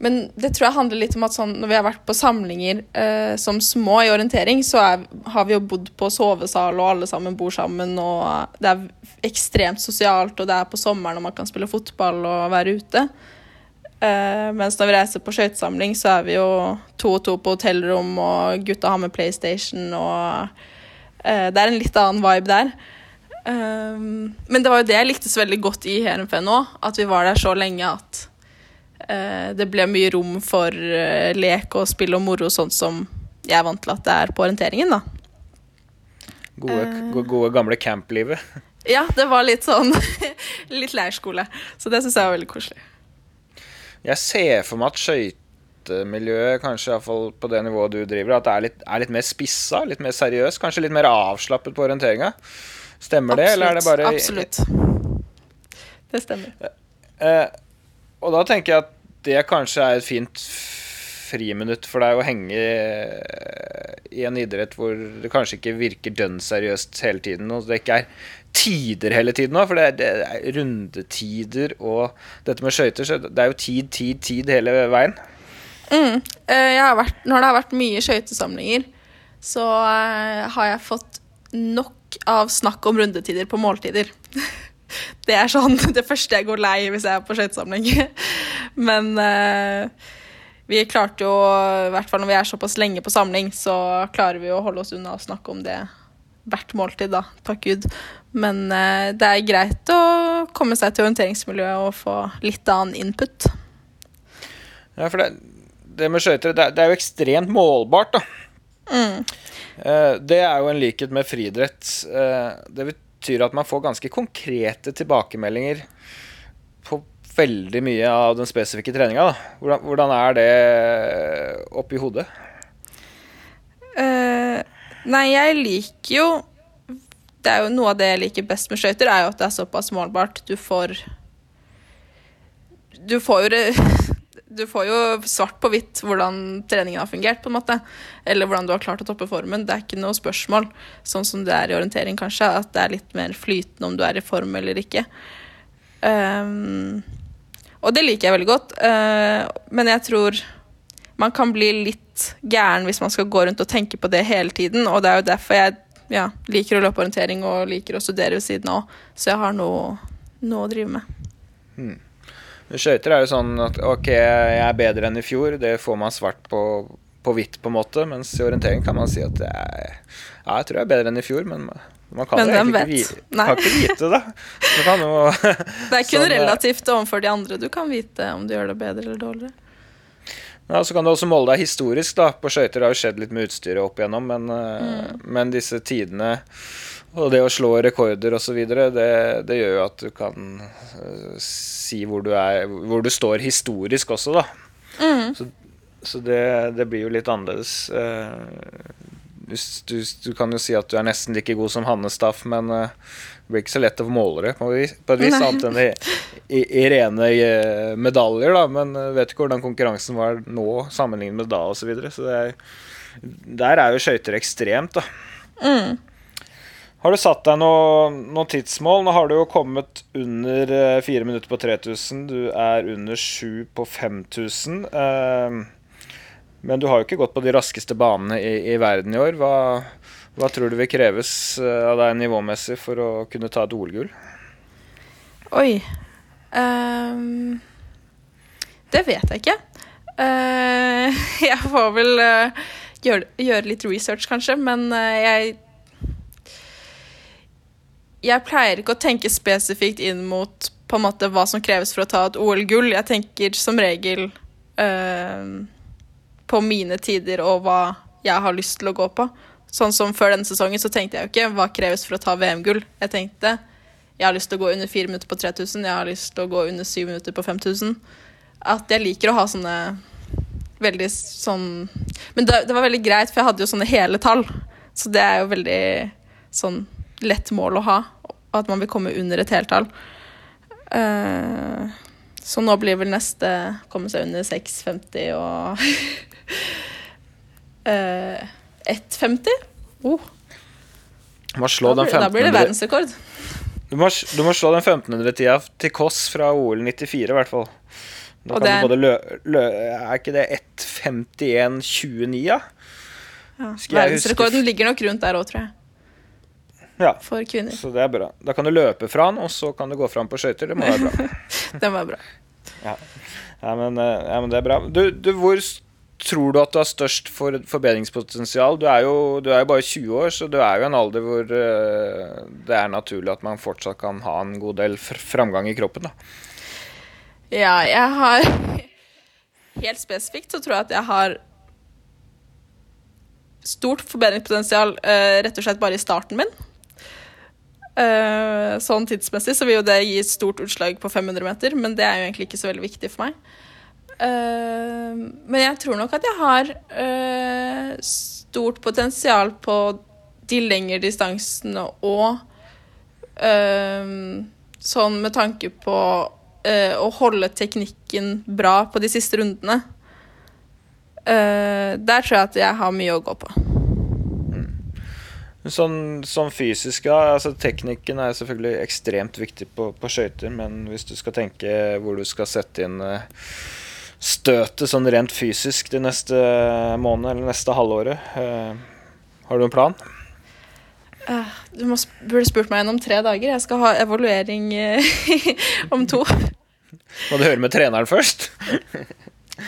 men det tror jeg handler litt om at sånn, når vi har vært på samlinger eh, som små i orientering, så er, har vi jo bodd på sovesal, og alle sammen bor sammen, og det er ekstremt sosialt, og det er på sommeren, og man kan spille fotball og være ute. Eh, mens når vi reiser på skøytesamling, så er vi jo to og to på hotellrom, og gutta har med PlayStation, og eh, det er en litt annen vibe der. Um, men det var jo det jeg likte så veldig godt i Heerenveen nå, at vi var der så lenge at eh, det ble mye rom for eh, lek og spill og moro, sånn som jeg er vant til at det er på orienteringen, da. Gode, gode, gode gamle camplivet. Ja, det var litt sånn Litt leirskole. Så det syns jeg var veldig koselig. Jeg ser for meg at skøytemiljøet, kanskje i hvert fall på det nivået du driver, at det er litt, er litt mer spissa, litt mer seriøst, kanskje litt mer avslappet på orienteringa. Stemmer det, eller er det bare Absolutt. Det stemmer. Eh, og da tenker jeg at det kanskje er et fint friminutt for deg å henge i en idrett hvor det kanskje ikke virker dønn seriøst hele tiden, og det ikke er tider hele tiden òg, for det er, det er rundetider og dette med skøyter, så det er jo tid, tid, tid hele veien. Mm. Eh, vært, når det har vært mye skøytesamlinger, så eh, har jeg fått nok av snakk om rundetider på måltider. Det er sånn det første jeg går lei hvis jeg er på skøytesamling. Men eh, vi klarte jo, i hvert fall når vi er såpass lenge på samling, så klarer vi å holde oss unna å snakke om det hvert måltid, da. Takk Gud. Men eh, det er greit å komme seg til orienteringsmiljøet og få litt annen input. Ja, for det, det med skøyter, det, det er jo ekstremt målbart, da. Mm. Eh, Det er jo en likhet med friidrett. Eh, Det betyr at man får ganske konkrete tilbakemeldinger på veldig mye av den spesifikke treninga. Hvordan, hvordan er det oppi hodet? Uh, nei, jeg liker jo Det er jo noe av det jeg liker best med skøyter, er jo at det er såpass målbart. Du får Du får jo det du får jo svart på hvitt hvordan treningen har fungert, på en måte. Eller hvordan du har klart å toppe formen. Det er ikke noe spørsmål, sånn som det er i orientering, kanskje. At det er litt mer flytende om du er i form eller ikke. Um, og det liker jeg veldig godt. Uh, men jeg tror man kan bli litt gæren hvis man skal gå rundt og tenke på det hele tiden. Og det er jo derfor jeg ja, liker å løpe orientering og liker å studere ved siden av. Så jeg har noe, noe å drive med. Skøyter er jo sånn at ok, jeg er bedre enn i fjor. Det får man svart på, på hvitt, på en måte. Mens i orientering kan man si at jeg, ja, jeg tror jeg er bedre enn i fjor, men man kan Men jo egentlig ikke, kan ikke vite det. Jo Det er kun Sånn, eh, relativt overfor de andre. Du kan vite om du gjør det bedre eller dårligere. Ja, Så kan du også måle deg historisk. da På skøyter har jo skjedd litt med utstyret opp igjennom, men, mm. men disse tidene og det å slå rekorder osv., det, det gjør jo at du kan eh, si hvor du, er, hvor du står historisk også, da. Så, så det, det blir jo litt annerledes. Du, du, du kan jo si at du er nesten like god som Hanne Staff, men eh, det blir ikke så lett å måle det på, et vis- på et vis, Nei. annet enn i, i, i rene eh, medaljer, da. Men vet ikke hvordan konkurransen var nå sammenlignet med da, osv. Så, videre. så det er, der er jo skøyter ekstremt, da. Mm. Har du satt deg noe, noe tidsmål? Nå har du jo kommet under eh, fire minutter på 3000. Du er under sju på 5000. Eh, men du har jo ikke gått på de raskeste banene i, i verden i år. Hva, hva tror du vil kreves eh, av deg nivåmessig for å kunne ta et OL-gull? Oi. um, det vet jeg ikke. Uh, jeg får vel uh, gjøre, gjøre litt research, kanskje, men uh, jeg Jeg pleier ikke å tenke spesifikt inn mot på en måte hva som kreves for å ta et OL-gull. Jeg tenker som regel øh, på mine tider og hva jeg har lyst til å gå på. Sånn som før denne sesongen så tenkte jeg jo ikke hva kreves for å ta VM-gull. Jeg tenkte jeg har lyst til å gå under fire minutter på 3000, jeg har lyst til å gå under syv minutter på 5000. At jeg liker å ha sånne veldig sånn Men det, det var veldig greit, for jeg hadde jo sånne hele tall. Så det er jo veldig sånn lett mål å ha. At man vil komme under et heltall. Uh, så nå blir vel neste komme seg under 6,50 og uh, 1,50. Oh, Du må slå da, blir, da blir det verdensrekord. du må, du må slå den 1500-tida til Kåss fra OL 94, i hvert fall. Da Og kan det- du både lø, lø, Er ikke det 1.51,29, ja? Ja. Verdensrekorden ligger nok rundt der òg, tror jeg. Ja. For kvinner. Så det er bra. Da kan du løpe fra den, og så kan du gå fram på skøyter. Det må være bra. det må være bra. Ja, men, eh, ja, men det er bra. Du, du hvor tror du at du har størst for, forbedringspotensial? Du er, jo, du er jo bare 20 år, så du er jo en alder hvor uh, det er naturlig at man fortsatt kan ha en god del fr framgang i kroppen. Da. Ja, jeg har Helt spesifikt så tror jeg at jeg har stort forbedringspotensial uh, rett og slett bare i starten min. Eh, sånn tidsmessig så vil jo det gi et stort utslag på 500 meter, men det er jo egentlig ikke så veldig viktig for meg. Eh, men jeg tror nok at jeg har eh, stort potensial på de lengre distansene og sånn med tanke på å holde teknikken bra på de siste rundene. Der tror jeg at jeg har mye å gå på. Sånn, sånn fysisk, ja. Altså, teknikken er selvfølgelig ekstremt viktig på, på skøyter, men hvis du skal tenke hvor du skal sette inn eh, støtet sånn rent fysisk de neste måned eller neste halvåret, eh, har du en plan? Eh, du må, burde spurt meg igjen om tre dager. Jeg skal ha evaluering om to. Må du høre med treneren først?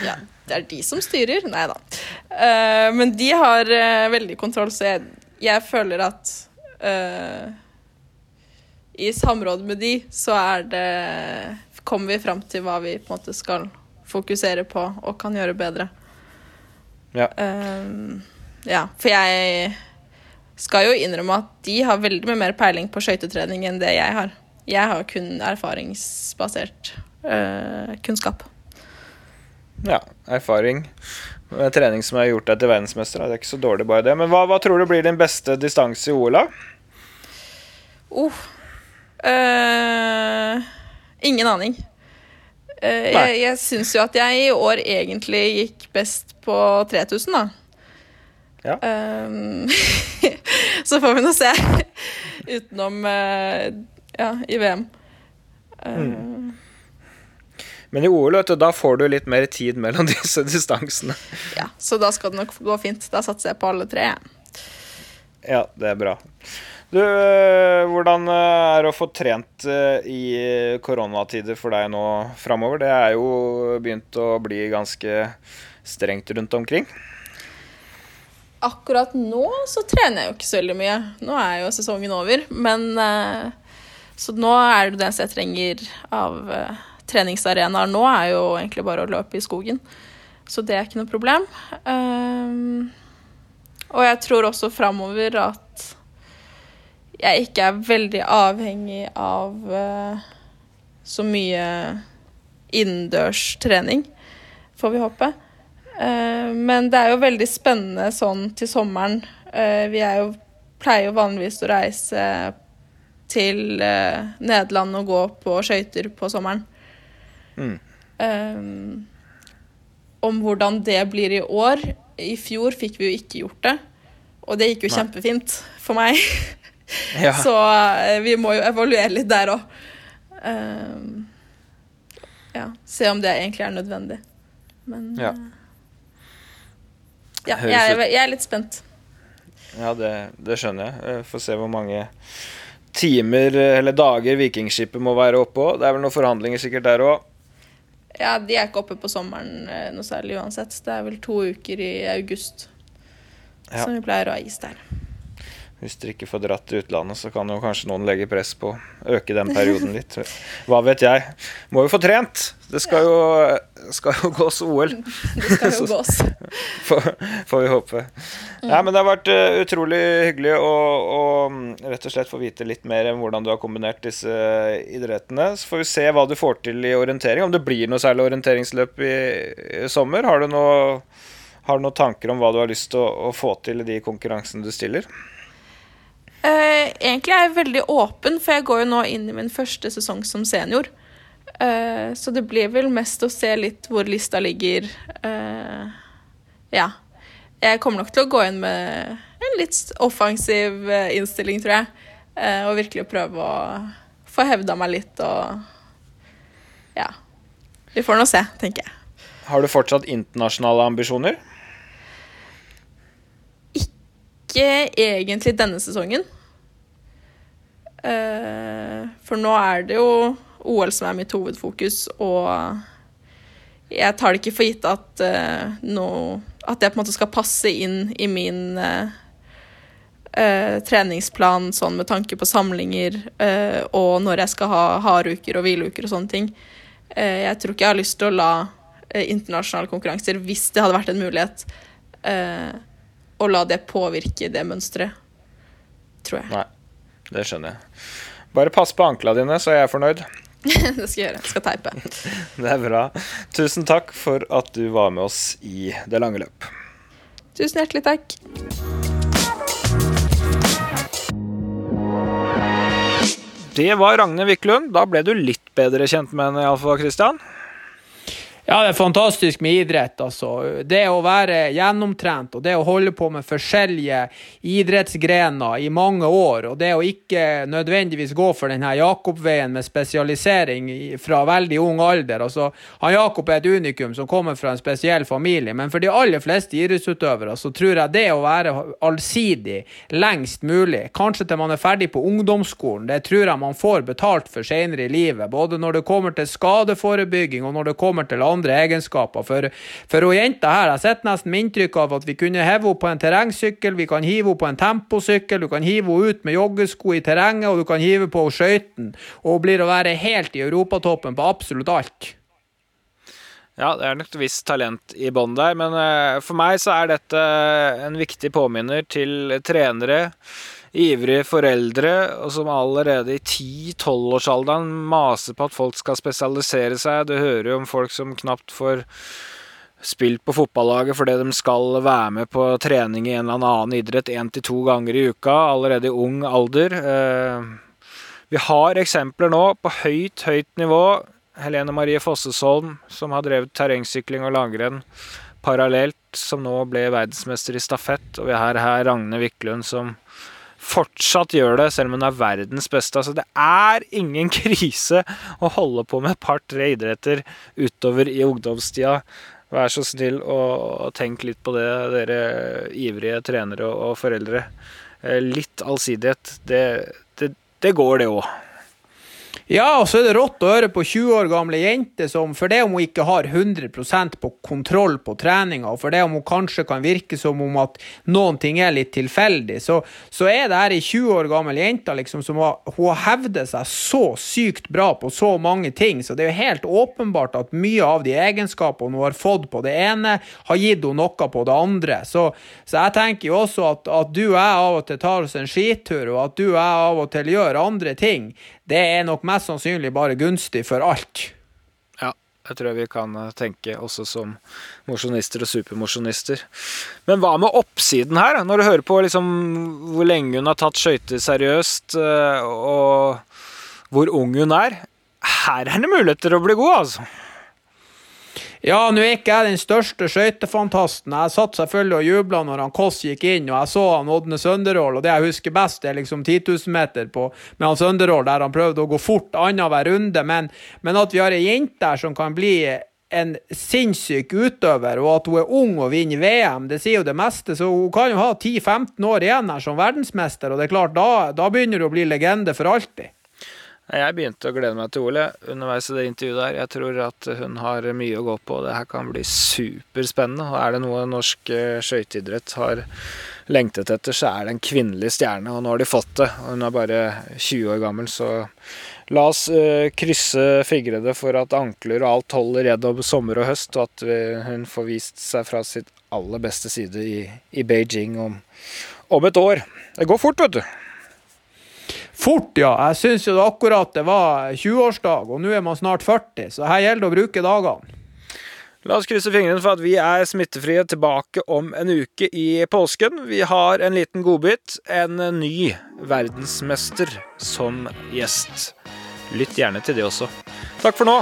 Ja, det er de som styrer. Nei da. Men de har veldig kontroll, så jeg, jeg føler at uh, I samråd med de, så er det Kommer vi fram til hva vi på en måte skal fokusere på og kan gjøre bedre. Ja. Eh, ja, for jeg skal jo innrømme at de har veldig mye mer peiling på skøytetrening enn det jeg har. Jeg har kun erfaringsbasert uh, kunnskap. Ja, erfaring. Trening som har gjort deg til verdensmester. Det er ikke så dårlig, bare det. Men hva, hva tror du blir din beste distanse i OL, da? Oh. Uh, ingen aning. Uh, jeg jeg syns jo at jeg i år egentlig gikk best på 3000, da. Ja. Ehm, så får vi nå se. Utenom uh, ja, i VM. Uh, Mm. Men i OL, vet du, da får du litt mer tid mellom disse distansene. ja, så da skal det nok gå fint. Da satser jeg på alle tre. Ja, det er bra. Du, øh, hvordan øh, er det å få trent øh, i koronatider for deg nå framover? Det er jo begynt å bli ganske strengt rundt omkring. Akkurat nå så trener jeg jo ikke så veldig mye. Nå er jo sesongen over, men eh, Så nå er det det eneste jeg trenger av eh, treningsarenaer nå, er jo egentlig bare å løpe i skogen. Så det er ikke noe problem. Um, og jeg tror også framover at jeg ikke er veldig avhengig av uh, så mye innendørstrening, får vi håpe. Uh, men det er jo veldig spennende sånn til sommeren. Uh, vi jo, pleier jo vanligvis å reise til eh, Nederland og gå på skøyter på sommeren. Mm. Um, om hvordan det blir i år I fjor fikk vi jo ikke gjort det. Og det gikk jo Nei. kjempefint for meg. Ja. Så eh, vi må jo evaluere litt der òg. ja, se om det egentlig er nødvendig. Men Ja. eh, ja jeg, er, jeg er litt spent. Ja, det, det skjønner jeg. jeg Får se hvor mange timer eh, eller dager Vikingskipet må være oppe. Det er vel noen forhandlinger sikkert der òg. Ja, De er ikke oppe på sommeren eh, noe særlig uansett. Det er vel to uker i august Ja. som vi pleier å ha is der. Hvis dere ikke får dratt til utlandet, så kan jo kanskje noen legge press på å øke den perioden litt. Hva vet jeg. Må jo få trent! Det skal jo, skal jo gås OL, Det skal jo gås. får, får vi håpe. Ja, men det har vært eh, utrolig hyggelig å, å mm, rett og slett få vite litt mer om hvordan du har kombinert disse idrettene. Så får vi se hva du får til i orientering. Om det blir noe særlig orienteringsløp i, i sommer. Har du, noe, har du noen tanker om hva du har lyst til å, å få til i de konkurransene du stiller? Eh, egentlig er jeg veldig åpen, for jeg går jo nå inn i min første sesong som senior. Uh, så det blir vel mest å se litt hvor lista ligger. Uh, ja. Jeg kommer nok til å gå inn med en litt offensiv innstilling, tror jeg. Og virkelig prøve å få hevda meg litt og Ja. Vi får nå se, tenker jeg. Har du fortsatt internasjonale ambisjoner? Ikke egentlig denne sesongen. Eh, for nå er det jo OL som er mitt hovedfokus, og jeg tar det ikke for gitt at, eh, nå- at det på en måte skal passe inn i min Uh, treningsplan sånn med tanke på samlinger uh, og når jeg skal ha harduker og hvileuker og sånne ting. Uh, jeg tror ikke jeg har lyst til å la internasjonale konkurranser, hvis det hadde vært en mulighet, å la det påvirke det mønsteret, tror jeg. Nei, det skjønner jeg. Bare pass på ankla dine, så er jeg fornøyd. det skal jeg gjøre. Jeg skal teipe. Det er bra. Tusen takk for at du var med oss i Det lange løp. Tusen hjertelig takk. Det var Ragne Wiklund. Da ble du litt bedre kjent med henne, iallfall, Christian. Ja, det er fantastisk med idrett, altså. Det å være gjennomtrent og det å holde på med forskjellige idrettsgrener i mange år, og det å ikke nødvendigvis gå for denne Jakob-veien med spesialisering fra veldig ung alder. Altså, han Jakob er et unikum som kommer fra en spesiell familie, men for de aller fleste idrettsutøvere så tror jeg det å være allsidig lengst mulig, kanskje til man er ferdig på ungdomsskolen, det tror jeg man får betalt for senere i livet, både når det kommer til skadeforebygging og når det kommer til andre egenskaper. For, for hun jenta her, jeg sitter nesten med inntrykk av at vi kunne heve henne på en terrengsykkel, vi kan hive henne på en temposykkel, du kan hive henne ut med joggesko i terrenget, og du kan hive på skøytene. Og hun blir å være helt i europatoppen på absolutt alt. Ja, det er nok et visst talent i bånn der, men uh, for meg så er dette en viktig påminner til trenere, ivrige foreldre, og som allerede i 10-12-årsalderen maser på at folk skal spesialisere seg. Du hører jo om folk som knapt får spilt på fotballaget fordi de skal være med på trening i en eller annen idrett én til to ganger i uka, allerede i ung alder. Uh, vi har eksempler nå på høyt, høyt nivå Helene Marie Fossesholm, som har drevet terrengsykling og langrenn parallelt, som nå ble verdensmester i stafett. Og vi har her Ragne Wiklund, som fortsatt gjør det, selv om hun er verdens beste. Altså, det er ingen krise å holde på med et par-tre idretter utover i ungdomstida. Vær så snill og tenk litt på det, dere ivrige trenere og foreldre. Eh, litt allsidighet, det, det, det går, det òg. Ja, og så er det rått å høre på 20 år gamle jenter som for det om hun ikke har 100% på kontroll på treninga, og for det om hun kanskje kan virke som om at noen ting er litt tilfeldig, så, så er det her ei 20 år gammel jente liksom, som har, hun hevder seg så sykt bra på så mange ting, så det er jo helt åpenbart at mye av de egenskapene hun har fått på det ene, har gitt henne noe på det andre. Så, så jeg tenker jo også at, at du og jeg av og til tar oss en skitur, og at du og jeg av og til gjør andre ting det er nok mest sannsynlig bare gunstig for alt. Ja, det tror jeg vi kan eh, tenke også som mosjonister og supermosjonister. Men hva med oppsiden her, når du hører på liksom hvor lenge hun har tatt skøyter seriøst, eh, og hvor ung hun er? Her er det muligheter å bli god, altså. Ja, nå er ikke jeg den største skøytefantasten. Jeg satt selvfølgelig og jubla når han Kåss gikk inn, og jeg så han Ådne Sønderål, og det jeg husker best, er liksom 10 000 meter på, med han Sønderål, der han prøvde å gå fort annenhver runde. Men, men at vi har ei jente der som kan bli en sinnssyk utøver, og at hun er ung og vinner VM, det sier jo det meste. Så hun kan jo ha 10-15 år igjen her som verdensmester, og det er klart, da, da begynner hun å bli legende for alltid. Jeg begynte å glede meg til Ole underveis i det intervjuet der. Jeg tror at hun har mye å gå på. Det her kan bli superspennende. Og er det noe norsk eh, skøyteidrett har lengtet etter, så er det en kvinnelig stjerne. Og nå har de fått det. Og hun er bare 20 år gammel, så la oss uh, krysse fingrene for at ankler og alt holder gjennom sommer og høst, og at hun får vist seg fra sitt aller beste side i, i Beijing om, om et år. Det går fort, vet du. Fort, ja. Jeg syns jo akkurat det var 20-årsdag, og nå er man snart 40, så her gjelder det å bruke dagene. La oss krysse fingrene for at vi er smittefrie tilbake om en uke i påsken. Vi har en liten godbit. En ny verdensmester som gjest. Lytt gjerne til det også. Takk for nå.